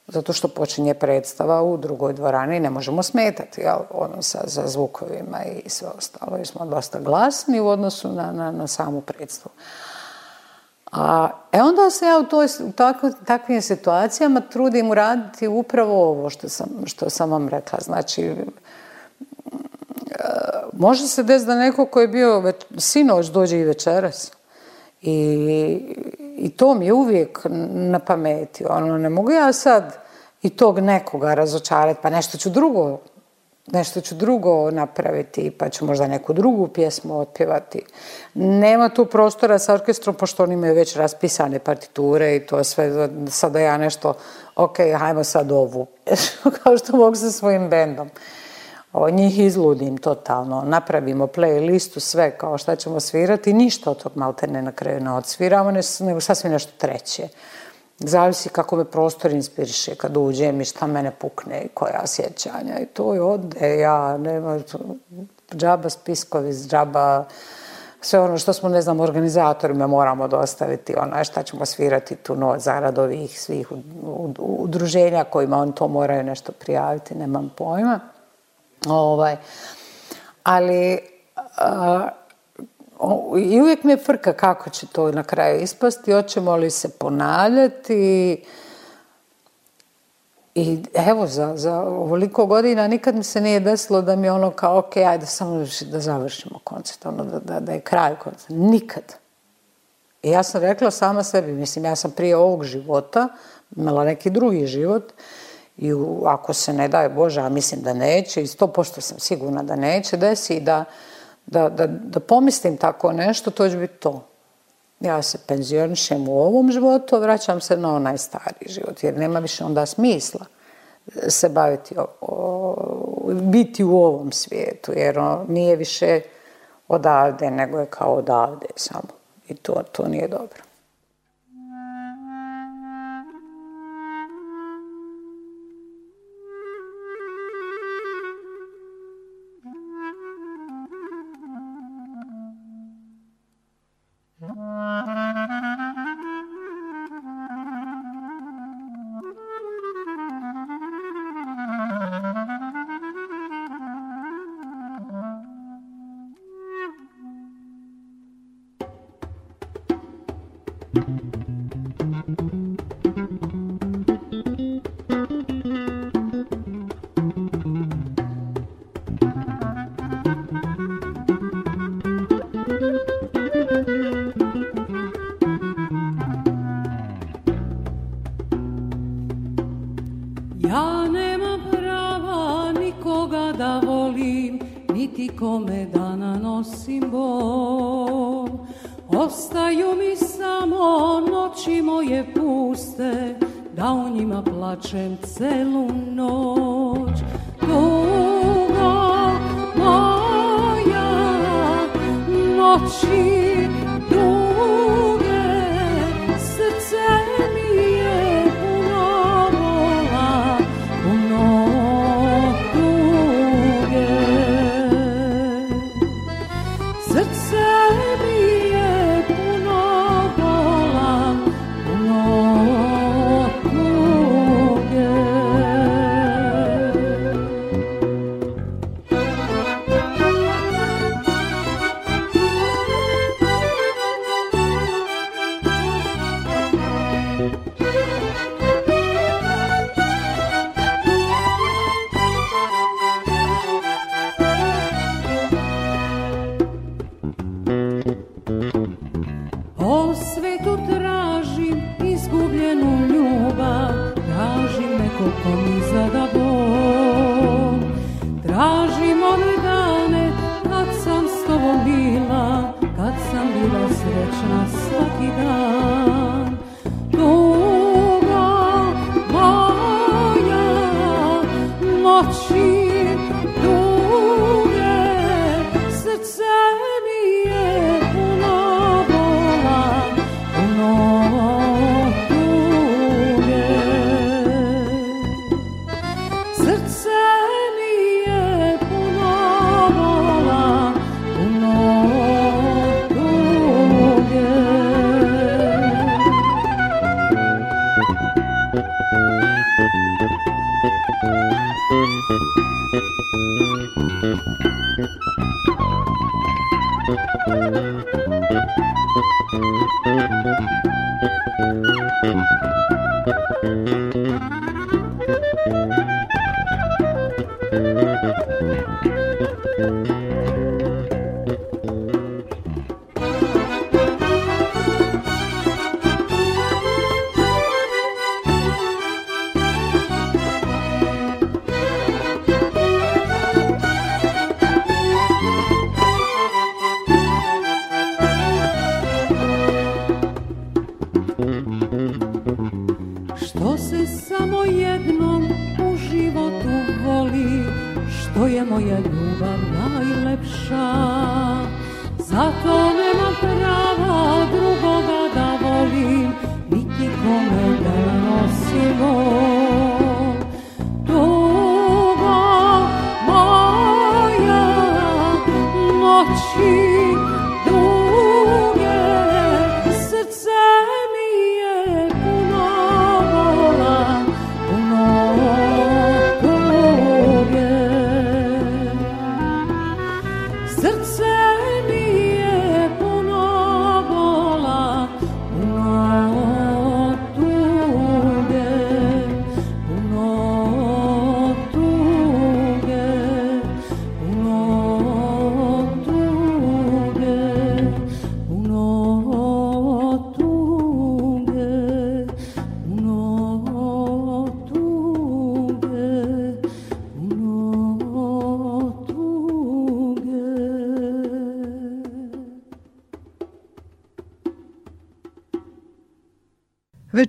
zato što počinje predstava u drugoj dvorani i ne možemo smetati jel, ono sa, za zvukovima i sve ostalo. I smo dosta glasni u odnosu na, na, na samu predstavu. A, e onda se ja u, toj, u tako, takvim situacijama trudim uraditi upravo ovo što sam, što sam vam rekla. Znači, može se desiti da neko ko je bio već, sinoć dođe i večeras. I, I to mi je uvijek na pameti. Ono, ne mogu ja sad i tog nekoga razočarati, pa nešto ću drugo nešto ću drugo napraviti, pa ću možda neku drugu pjesmu otpjevati. Nema tu prostora sa orkestrom, pošto oni imaju već raspisane partiture i to sve, sada ja nešto, ok, hajmo sad ovu, *laughs* kao što mogu sa svojim bendom o, njih izludim totalno, napravimo playlistu, sve kao šta ćemo svirati, ništa od tog maltene na kraju ne odsviramo, nego sasvim nešto treće. Zavisi kako me prostor inspiriše kad uđem i šta mene pukne i koja sjećanja i to je ode, ja nema, džaba spiskovi, džaba sve ono što smo, ne znam, organizatorima moramo dostaviti, ono šta ćemo svirati tu noć zarad ovih svih udruženja kojima on to moraju nešto prijaviti, nemam pojma. Ovaj, ali a, i uvijek me frka kako će to na kraju ispasti, hoćemo li se ponavljati i evo za, za ovoliko godina nikad mi se nije desilo da mi ono kao ok, ajde samo da završimo koncert, ono da, da, da je kraj koncert. Nikad. I ja sam rekla sama sebi, mislim, ja sam prije ovog života imala neki drugi život i u, ako se ne daje Bože, a mislim da neće i sto pošto sam sigurna da neće, desi da, da, da, da pomislim tako nešto, to će biti to. Ja se penzionišem u ovom životu, vraćam se na onaj stari život, jer nema više onda smisla se baviti, o, o, biti u ovom svijetu, jer on nije više odavde, nego je kao odavde samo. I to, to nije dobro. kokom za da bom Tražim ove dane kad sam s tobom bila Kad sam bila srećna svaki dan.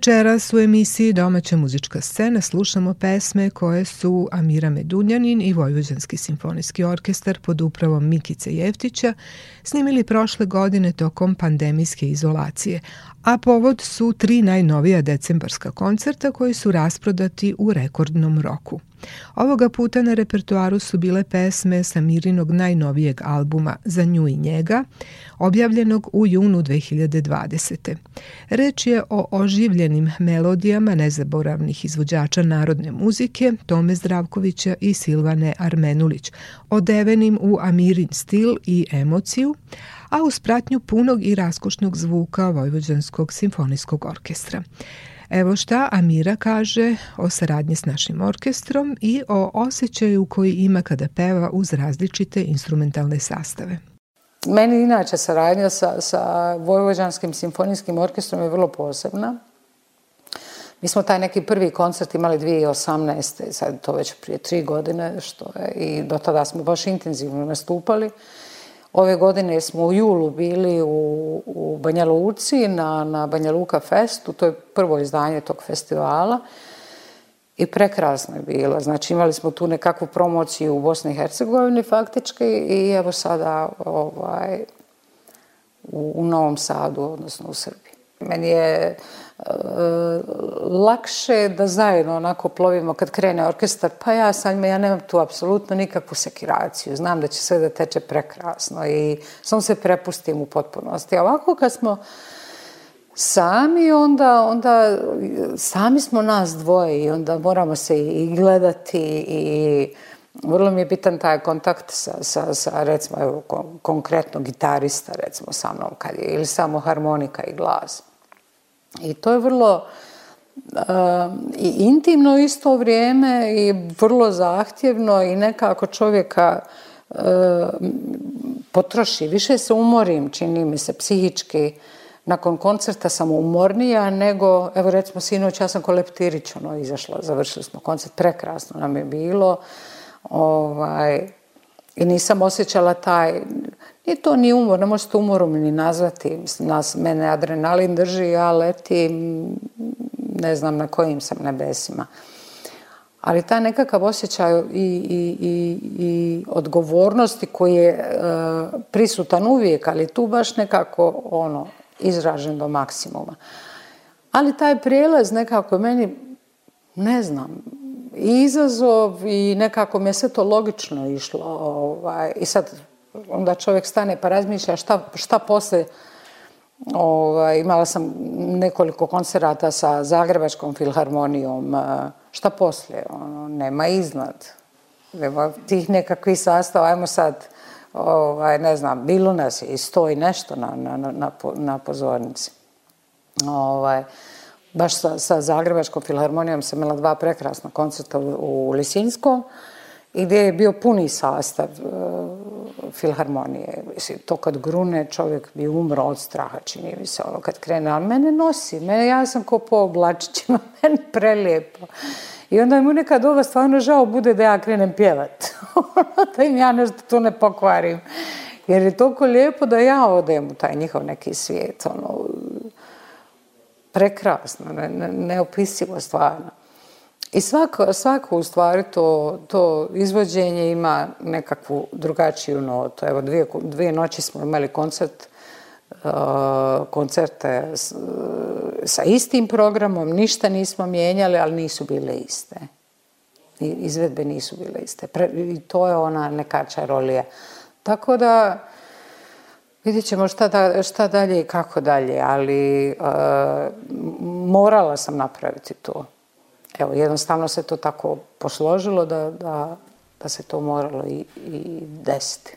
Večeras u emisiji Domaća muzička scena slušamo pesme koje su Amira Medunjanin i Vojvođanski simfonijski orkestar pod upravom Mikice Jeftića snimili prošle godine tokom pandemijske izolacije, a povod su tri najnovija decembarska koncerta koji su rasprodati u rekordnom roku. Ovoga puta na repertuaru su bile pesme sa Mirinog najnovijeg albuma Za nju i njega, objavljenog u junu 2020. Reč je o oživljenim melodijama nezaboravnih izvođača narodne muzike Tome Zdravkovića i Silvane Armenulić, odevenim u Amirin stil i emociju, a uz pratnju punog i raskošnog zvuka Vojvođanskog simfonijskog orkestra. Evo šta Amira kaže o saradnji s našim orkestrom i o osjećaju koji ima kada peva uz različite instrumentalne sastave. Meni inače saradnja sa, sa Vojvođanskim simfonijskim orkestrom je vrlo posebna. Mi smo taj neki prvi koncert imali 2018. sad to već prije tri godine, što je, i do tada smo baš intenzivno nastupali. Ove godine smo u julu bili u, u Banja Luci na, na Banja Luka Festu, to je prvo izdanje tog festivala i prekrasno je bilo. Znači imali smo tu nekakvu promociju u Bosni i Hercegovini faktički i evo sada ovaj, u, u Novom Sadu, odnosno u Srbiji. Meni je uh, lakše da zajedno onako plovimo kad krene orkestar, pa ja sam, ja nemam tu apsolutno nikakvu sekiraciju. Znam da će sve da teče prekrasno i samo se prepustim u potpunosti. A ovako kad smo sami, onda, onda sami smo nas dvoje i onda moramo se i gledati i vrlo mi je bitan taj kontakt sa, sa, sa recimo, evo, konkretno gitarista, recimo, sa mnom, kad je, ili samo harmonika i glas. I to je vrlo uh, i intimno isto vrijeme i vrlo zahtjevno i nekako čovjeka uh, potroši. Više se umorim, čini mi se, psihički. Nakon koncerta sam umornija nego, evo recimo sinoć, ja sam ko Leptirić ono, izašla, završili smo koncert, prekrasno nam je bilo. Ovaj, I nisam osjećala taj, nije to ni umor, ne možete umorom ni nazvati. Nas, mene adrenalin drži, ja letim, ne znam na kojim sam nebesima. Ali taj nekakav osjećaj i, i, i, i odgovornosti koji je e, prisutan uvijek, ali tu baš nekako ono, izražen do maksimuma. Ali taj prijelaz nekako meni, ne znam, izazov i nekako mi je sve to logično išlo. Ovaj, I sad onda čovjek stane pa razmišlja šta, šta posle Ovaj, imala sam nekoliko koncerata sa Zagrebačkom filharmonijom. Šta poslije? Ono, nema iznad. Nema tih nekakvih sastava. Ajmo sad, ovaj, ne znam, bilo nas je i sto i nešto na, na, na, na pozornici. Ovaj, baš sa, sa Zagrebačkom filharmonijom sam imala dva prekrasna koncerta u, u Lisinskom i gdje je bio puni sastav uh, filharmonije. Mislim, to kad grune čovjek bi umro od straha, čini mi se ono kad krene, ali mene nosi, mene, ja sam ko po oblačićima, *laughs* meni prelijepo. I onda mu nekad ova stvarno žao bude da ja krenem pjevat. *laughs* da im ja nešto tu ne pokvarim. Jer je toliko lijepo da ja odem u taj njihov neki svijet. Ono, prekrasno, ne, ne, neopisivo stvarno. I svako, svako u stvari to, to izvođenje ima nekakvu drugačiju notu. Evo, dvije, dvije noći smo imali koncert, uh, koncerte s, sa istim programom, ništa nismo mijenjali, ali nisu bile iste. I izvedbe nisu bile iste. Pre, I to je ona neka čarolija. Tako da, Vidjet ćemo šta, da, šta dalje i kako dalje, ali uh, morala sam napraviti to. Evo, jednostavno se to tako posložilo da, da, da se to moralo i, i desiti.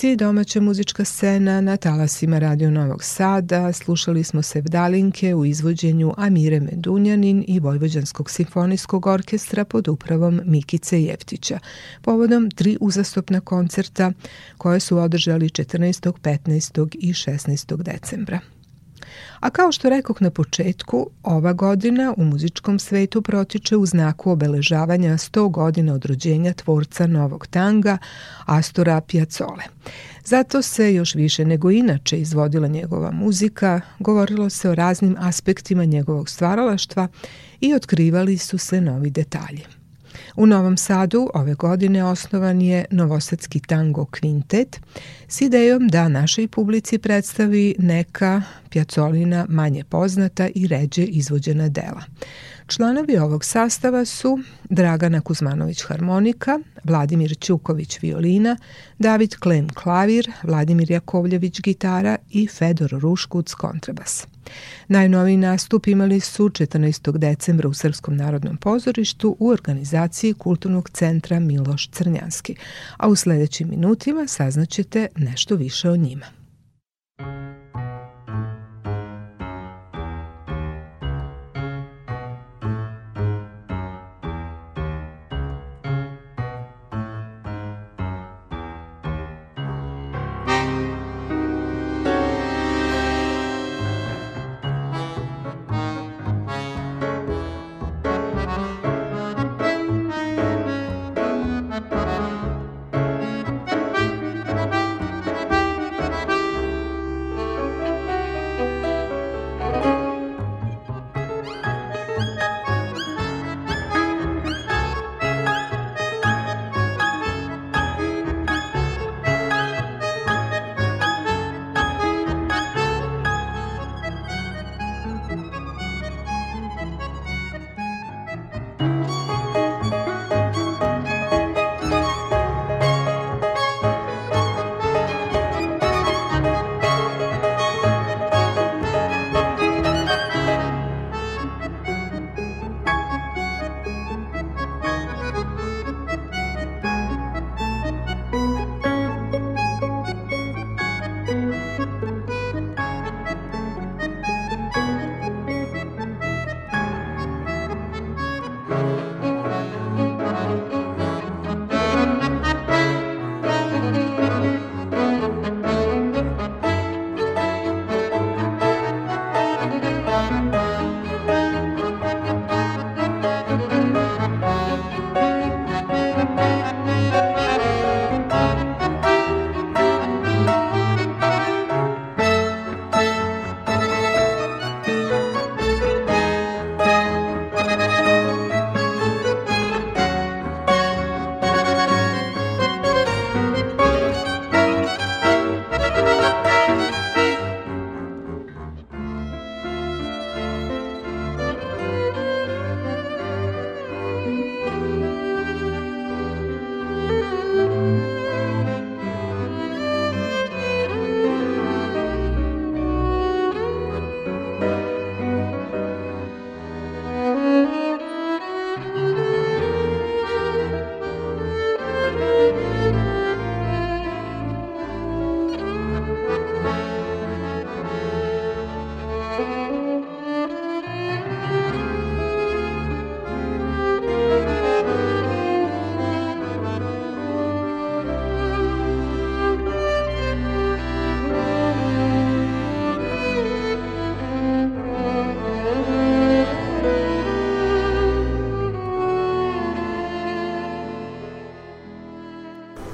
Emisiji Domaća muzička scena na talasima Radio Novog Sada slušali smo Sevdalinke u izvođenju Amire Medunjanin i Vojvođanskog simfonijskog orkestra pod upravom Mikice Jeftića, povodom tri uzastopna koncerta koje su održali 14., 15. i 16. decembra. A kao što rekoh na početku, ova godina u muzičkom svetu protiče u znaku obeležavanja 100 godina od rođenja tvorca novog tanga Astora Piazzole. Zato se još više nego inače izvodila njegova muzika, govorilo se o raznim aspektima njegovog stvaralaštva i otkrivali su se novi detalji. U Novom Sadu ove godine osnovan je Novosadski tango kvintet s idejom da našoj publici predstavi neka pjacolina manje poznata i ređe izvođena dela. Članovi ovog sastava su Dragana Kuzmanović harmonika, Vladimir Ćuković violina, David Klem klavir, Vladimir Jakovljević gitara i Fedor Ruškuc kontrabas. Najnoviji nastup imali su 14. decembra u Srpskom narodnom pozorištu u organizaciji Kulturnog centra Miloš Crnjanski, a u sledećim minutima saznaćete nešto više o njima.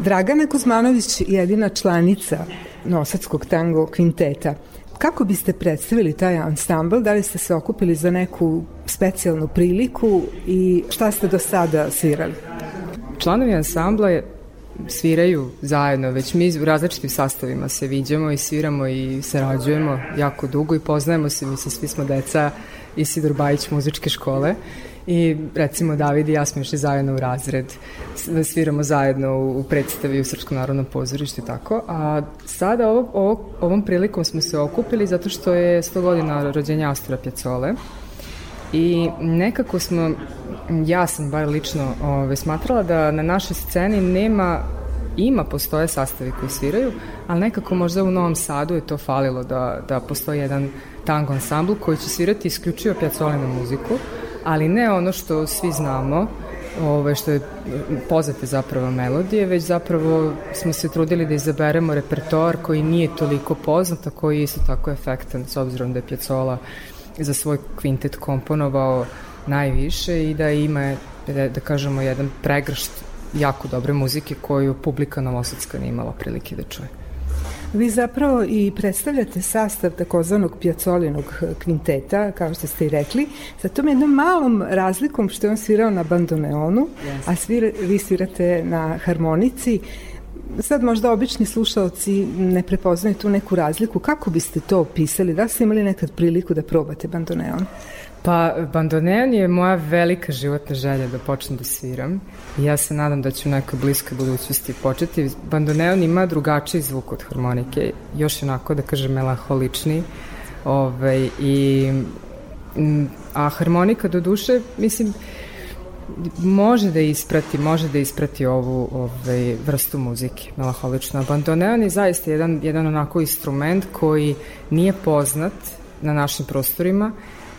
Dragana Kuzmanović jedina članica Nosadskog tango kvinteta. Kako biste predstavili taj ansambl? Da li ste se okupili za neku specijalnu priliku i šta ste do sada svirali? Članovi ansambla je sviraju zajedno, već mi u različitim sastavima se viđamo i sviramo i sarađujemo jako dugo i poznajemo se, mislim, svi smo deca Isidor Bajić muzičke škole i recimo David i ja smo išli zajedno u razred, sviramo zajedno u predstavi u Srpskom narodnom pozorištu i tako, a sada ovo, ovo, ovom prilikom smo se okupili zato što je 100 godina rođenja Astora Pjacole i nekako smo, ja sam bar lično ove, smatrala da na našoj sceni nema ima, postoje sastavi koji sviraju, ali nekako možda u Novom Sadu je to falilo da, da postoji jedan tango ansambl koji će svirati isključivo pjacolinu muziku, ali ne ono što svi znamo, ove, što je poznate zapravo melodije, već zapravo smo se trudili da izaberemo repertoar koji nije toliko poznat, a koji je isto tako efektan, s obzirom da je Pjacola za svoj kvintet komponovao najviše i da ima, da, da kažemo, jedan pregršt jako dobre muzike koju publika Novosadska nije imala prilike da čuje. Vi zapravo i predstavljate sastav takozvanog pjacolinog kvinteta, kao što ste i rekli, sa tom jednom malom razlikom što je on svirao na bandoneonu, yes. a svira, vi svirate na harmonici. Sad možda obični slušalci ne prepoznaju tu neku razliku. Kako biste to opisali? Da ste imali nekad priliku da probate bandoneon? Pa, bandoneon je moja velika životna želja da počnem da sviram. I ja se nadam da ću nekoj bliskoj budućnosti početi. Bandoneon ima drugačiji zvuk od harmonike, još onako, da kažem, melaholični. Ove, ovaj, i, a harmonika, do duše, mislim, može da isprati, može da isprati ovu ovaj, vrstu muzike, melaholično. Bandoneon je zaista jedan, jedan onako instrument koji nije poznat na našim prostorima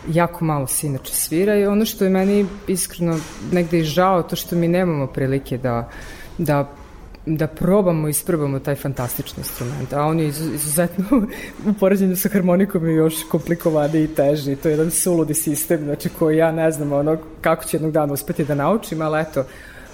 jako malo se inače svira i ono što je meni iskreno negde i žao to što mi nemamo prilike da, da da probamo i isprobamo taj fantastični instrument, a on je izuzetno *laughs* u poređenju sa harmonikom je još komplikovaniji i teži, to je jedan suludi sistem, znači koji ja ne znam ono kako ću jednog dana uspeti da naučim, ali eto,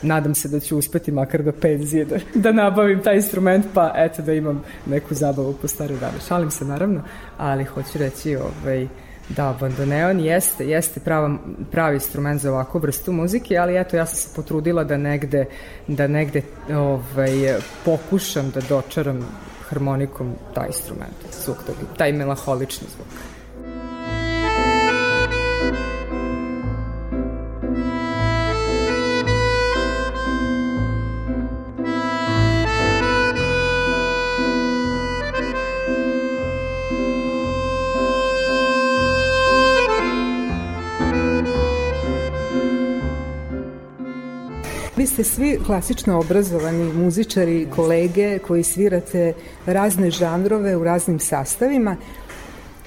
nadam se da ću uspeti makar do penzije da, da nabavim taj instrument, pa eto da imam neku zabavu po stare dane. Šalim se naravno, ali hoću reći ovaj, Da, bandoneon jeste, jeste prava, pravi instrument za ovakvu vrstu muzike, ali eto, ja sam se potrudila da negde, da negde ovaj, pokušam da dočaram harmonikom taj instrument, zvuk, taj melaholični zvuk. Ste svi klasično obrazovani muzičari, kolege koji svirate razne žanrove u raznim sastavima.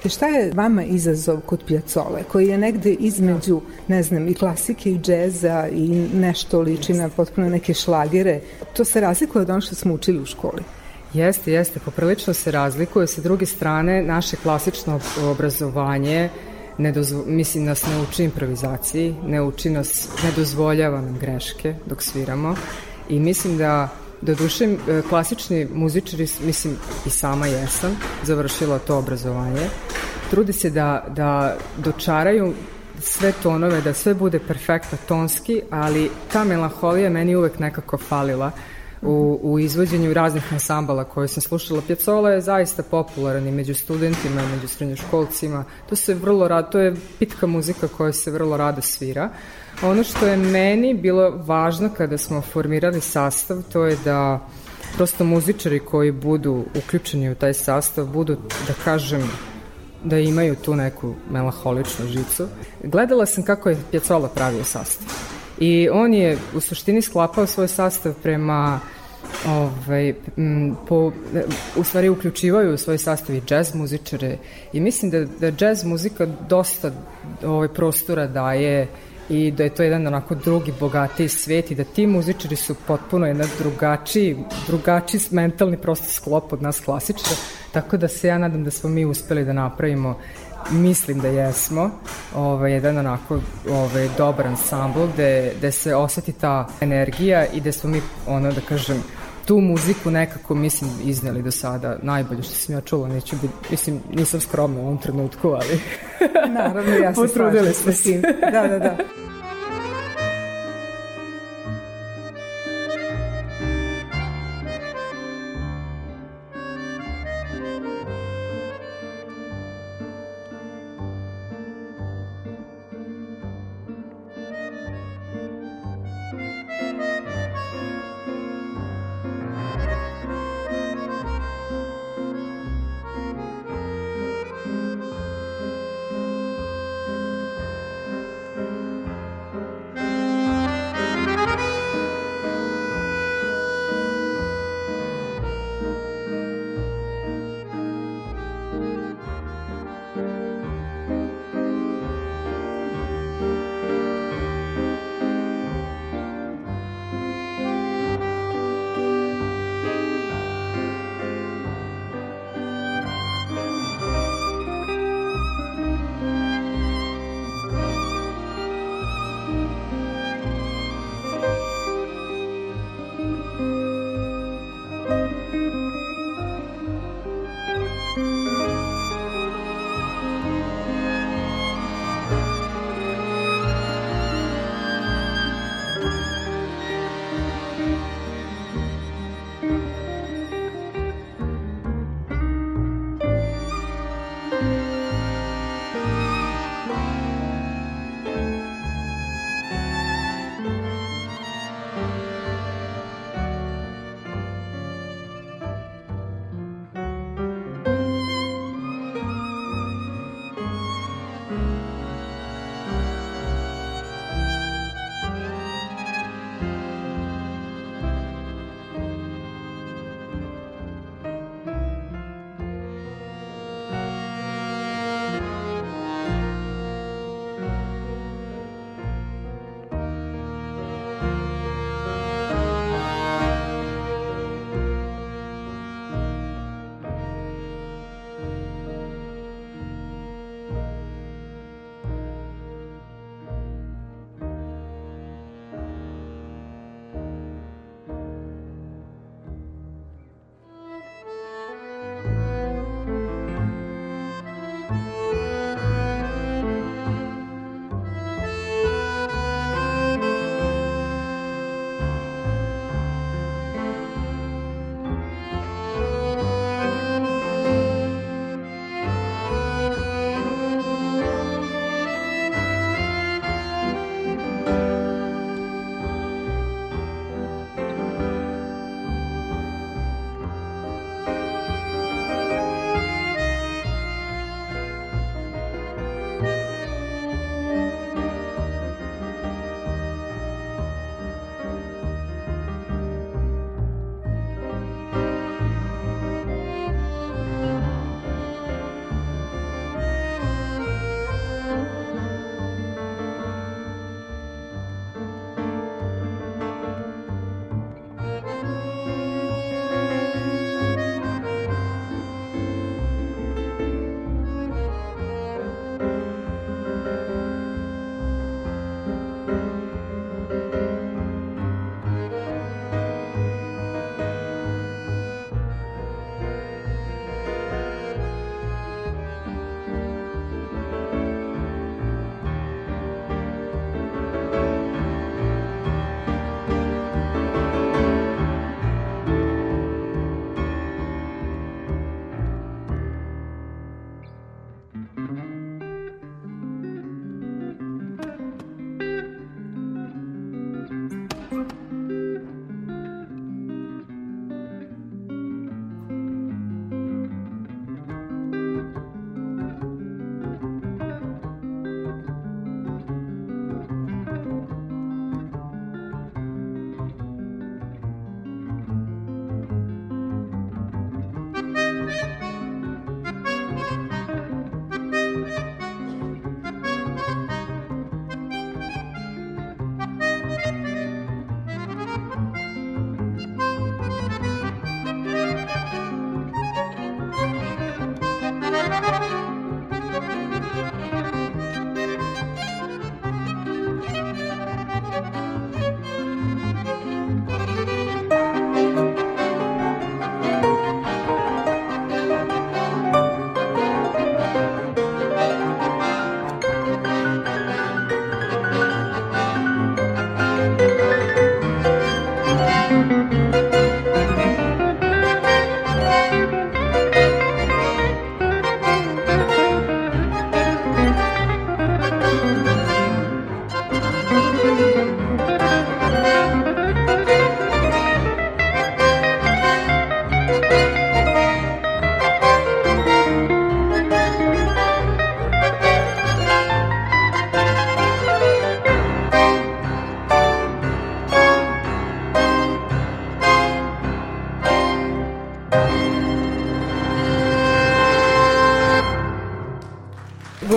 I šta je vama izazov kod Pjacole, koji je negde između, ne znam, i klasike i džeza i nešto liči na potpuno neke šlagere? To se razlikuje od ono što smo učili u školi. Jeste, jeste, poprilično se razlikuje. Sa druge strane, naše klasično obrazovanje ne dozvo, mislim nas ne uči improvizaciji, ne uči nas, ne dozvoljava nam greške dok sviramo i mislim da do duše klasični muzičari, mislim i sama jesam, završila to obrazovanje, trudi se da, da dočaraju sve tonove, da sve bude perfektno tonski, ali ta melanholija meni uvek nekako falila u, u izvođenju raznih ansambala koje sam slušala. Pjacola je zaista popularan i među studentima, i među srednjoškolcima. To se vrlo rado, to je pitka muzika koja se vrlo rado svira. Ono što je meni bilo važno kada smo formirali sastav, to je da prosto muzičari koji budu uključeni u taj sastav budu, da kažem, da imaju tu neku melaholičnu žicu. Gledala sam kako je Pjacola pravio sastav i on je u suštini sklapao svoj sastav prema ovaj, m, po, u stvari uključivaju u svoj sastav i džez muzičare. I mislim da, da džez muzika dosta ovaj, prostora daje i da je to jedan onako drugi, bogatiji svet i da ti muzičari su potpuno jedan drugačiji, drugačiji mentalni prosto sklop od nas klasičara, tako da se ja nadam da smo mi uspeli da napravimo mislim da jesmo, ovaj, jedan onako ovaj, dobar ansambl gde, gde se oseti ta energija i gde smo mi, ono da kažem, tu muziku nekako, mislim, izneli do sada najbolje što sam ja čula, neću biti, mislim, nisam skromna u ovom trenutku, ali Naravno, ja se *laughs* slažem s tim. Da, da, da.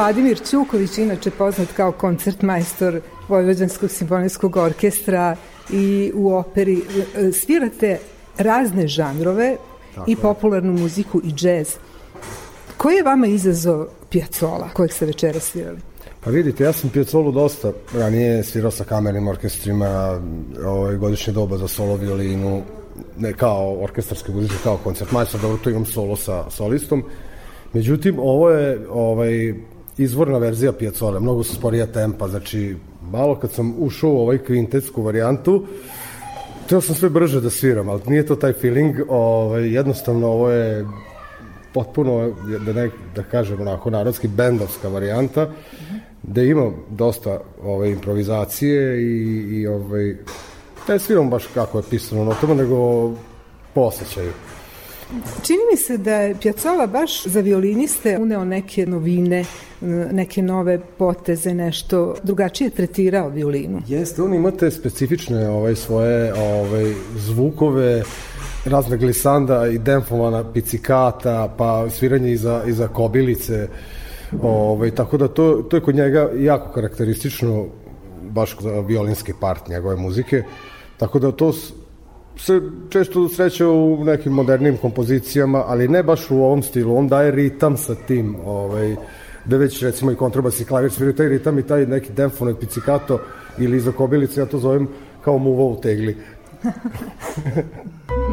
Vladimir Ćuković, inače poznat kao koncertmajstor Vojvođanskog simfonijskog orkestra i u operi. Svirate razne žanrove Tako i popularnu muziku i džez. Koji je vama izazov Piazzola kojeg ste večera svirali? Pa vidite, ja sam Piazzolu dosta ranije svirao sa kamernim orkestrima, ovaj, godišnje doba za solo violinu, ne kao orkestarske muzičke, kao koncertmajstor, dobro, tu imam solo sa solistom. Međutim, ovo je ovaj, izvorna verzija Piazzole, mnogo su sporija tempa, znači malo kad sam ušao u ovaj kvintetsku varijantu, teo sam sve brže da sviram, ali nije to taj feeling, ovaj, jednostavno ovo je potpuno, da, ne, da kažem onako, narodski bendovska varijanta, da ima dosta ove, improvizacije i, i ovaj, ne sviram baš kako je pisano notama, nego po osjećaju. Čini mi se da je Piazzolla baš za violiniste uneo neke novine, neke nove poteze, nešto drugačije tretirao violinu. Jeste, on imate specifične ovaj, svoje ovaj, zvukove, razne glisanda i demfovana picikata, pa sviranje iza, iza kobilice, ovaj, tako da to, to je kod njega jako karakteristično baš za violinski part njegove muzike, tako da to se često sreće u nekim modernim kompozicijama, ali ne baš u ovom stilu. On daje ritam sa tim, ovaj, da već recimo i kontrabas i klavir sviraju taj ritam i taj neki demfono pizzicato ili iza kobilice, ja to zovem kao muva u tegli. *laughs*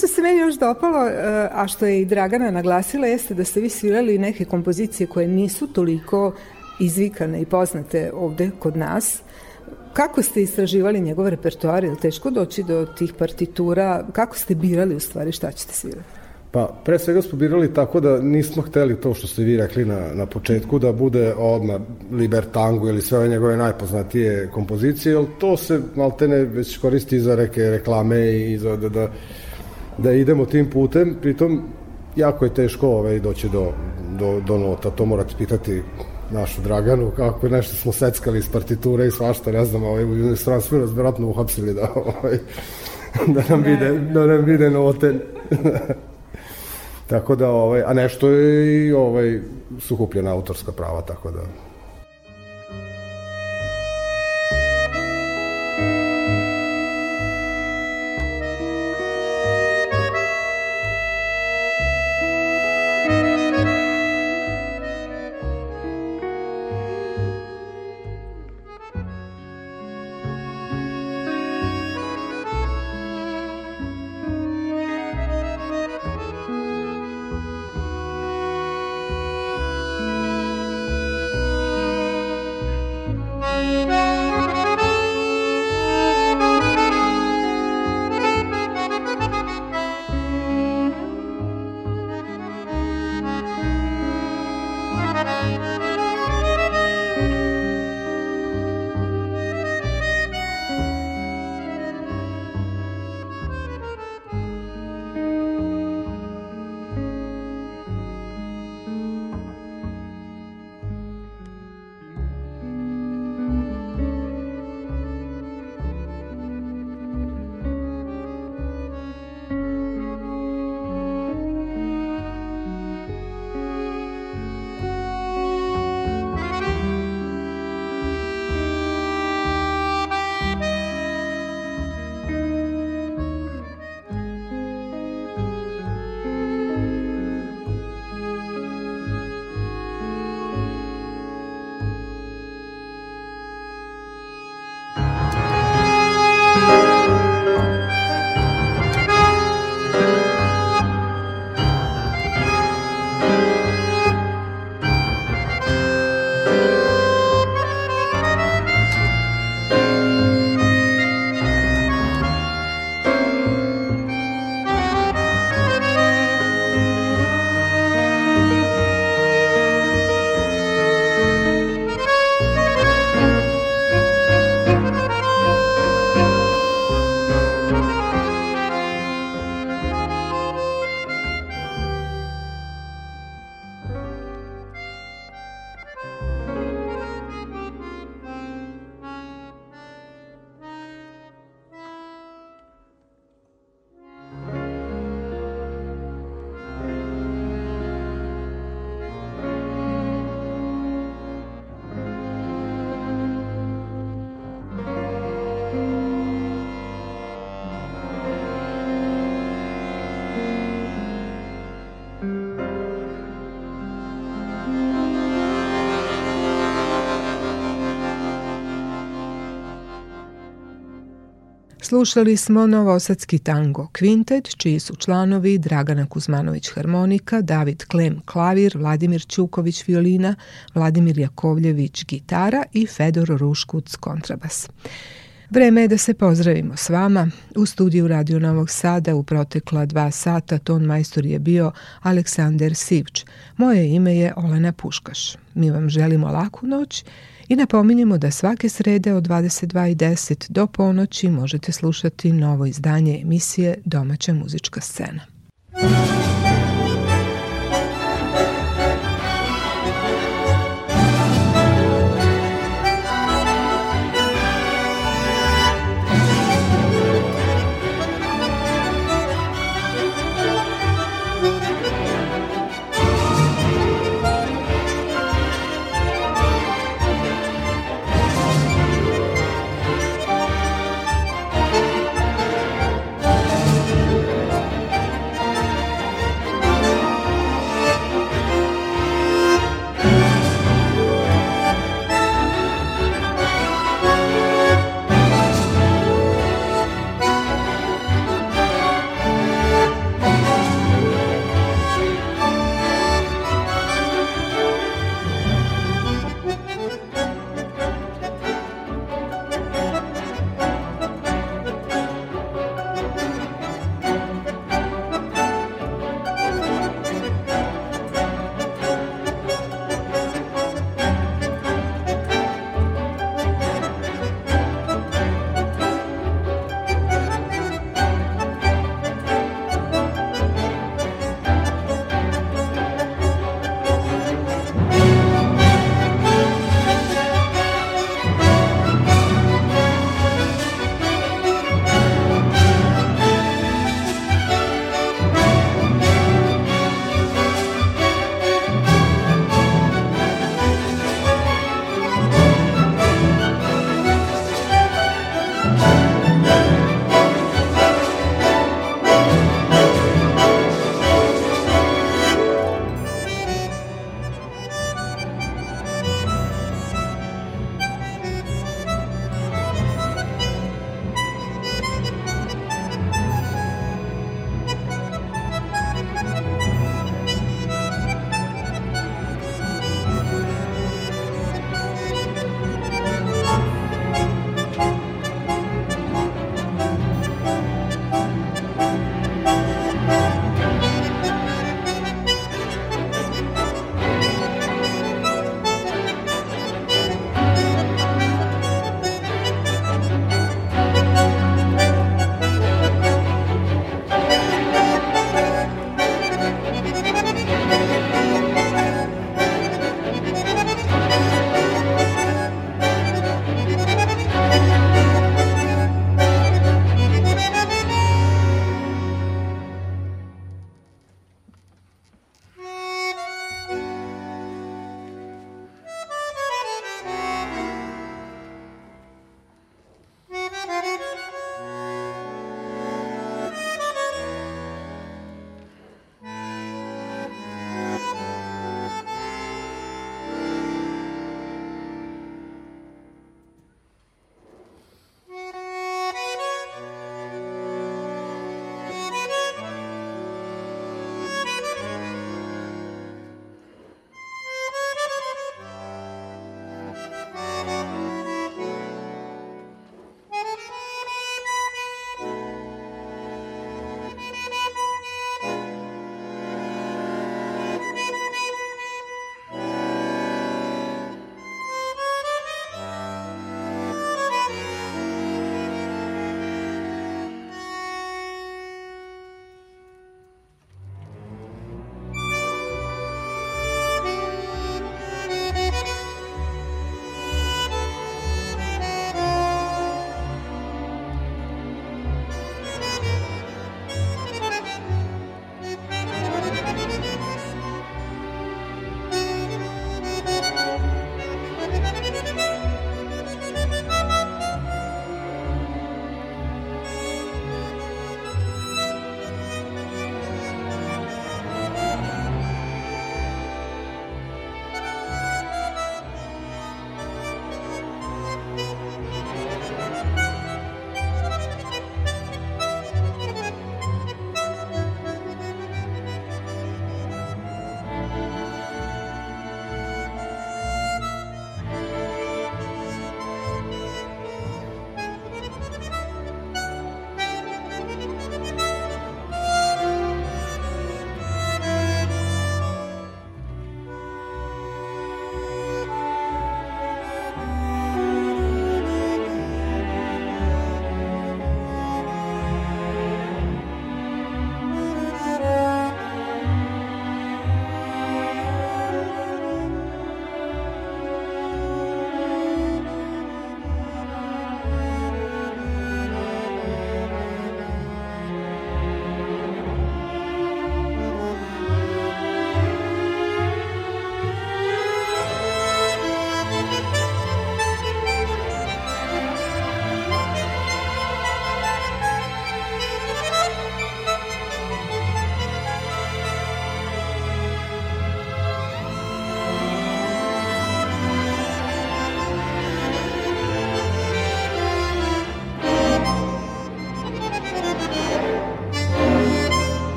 što se meni još dopalo, e, a što je i Dragana naglasila, jeste da ste vi svirali neke kompozicije koje nisu toliko izvikane i poznate ovde kod nas. Kako ste istraživali njegov repertoar? Je li teško doći do tih partitura? Kako ste birali u stvari šta ćete svirati? Pa, pre svega smo birali tako da nismo hteli to što ste vi rekli na, na početku, da bude odmah Libertango ili sve ove njegove najpoznatije kompozicije, jer to se maltene već koristi za reke reklame i za da, da, da idemo tim putem, pritom jako je teško ovaj, doći do, do, do nota, to morate pitati našu Draganu, kako nešto smo seckali iz partiture i svašta, ne znam, ovaj, u inostranstvu nas vjerojatno uhapsili da, ovaj, *laughs* da nam vide, da nam vide note. *laughs* tako da, ovaj, a nešto je i ovaj, su kupljena autorska prava, tako da Slušali smo Novosadski tango kvintet, čiji su članovi Dragana Kuzmanović harmonika, David Klem klavir, Vladimir Ćuković violina, Vladimir Jakovljević gitara i Fedor Ruškuc kontrabas. Vreme je da se pozdravimo s vama. U studiju Radio Novog Sada u protekla dva sata ton majstor je bio Aleksander Sivč. Moje ime je Olena Puškaš. Mi vam želimo laku noć I napominjemo da svake srede od 22.10 do ponoći možete slušati novo izdanje emisije Domaća muzička scena.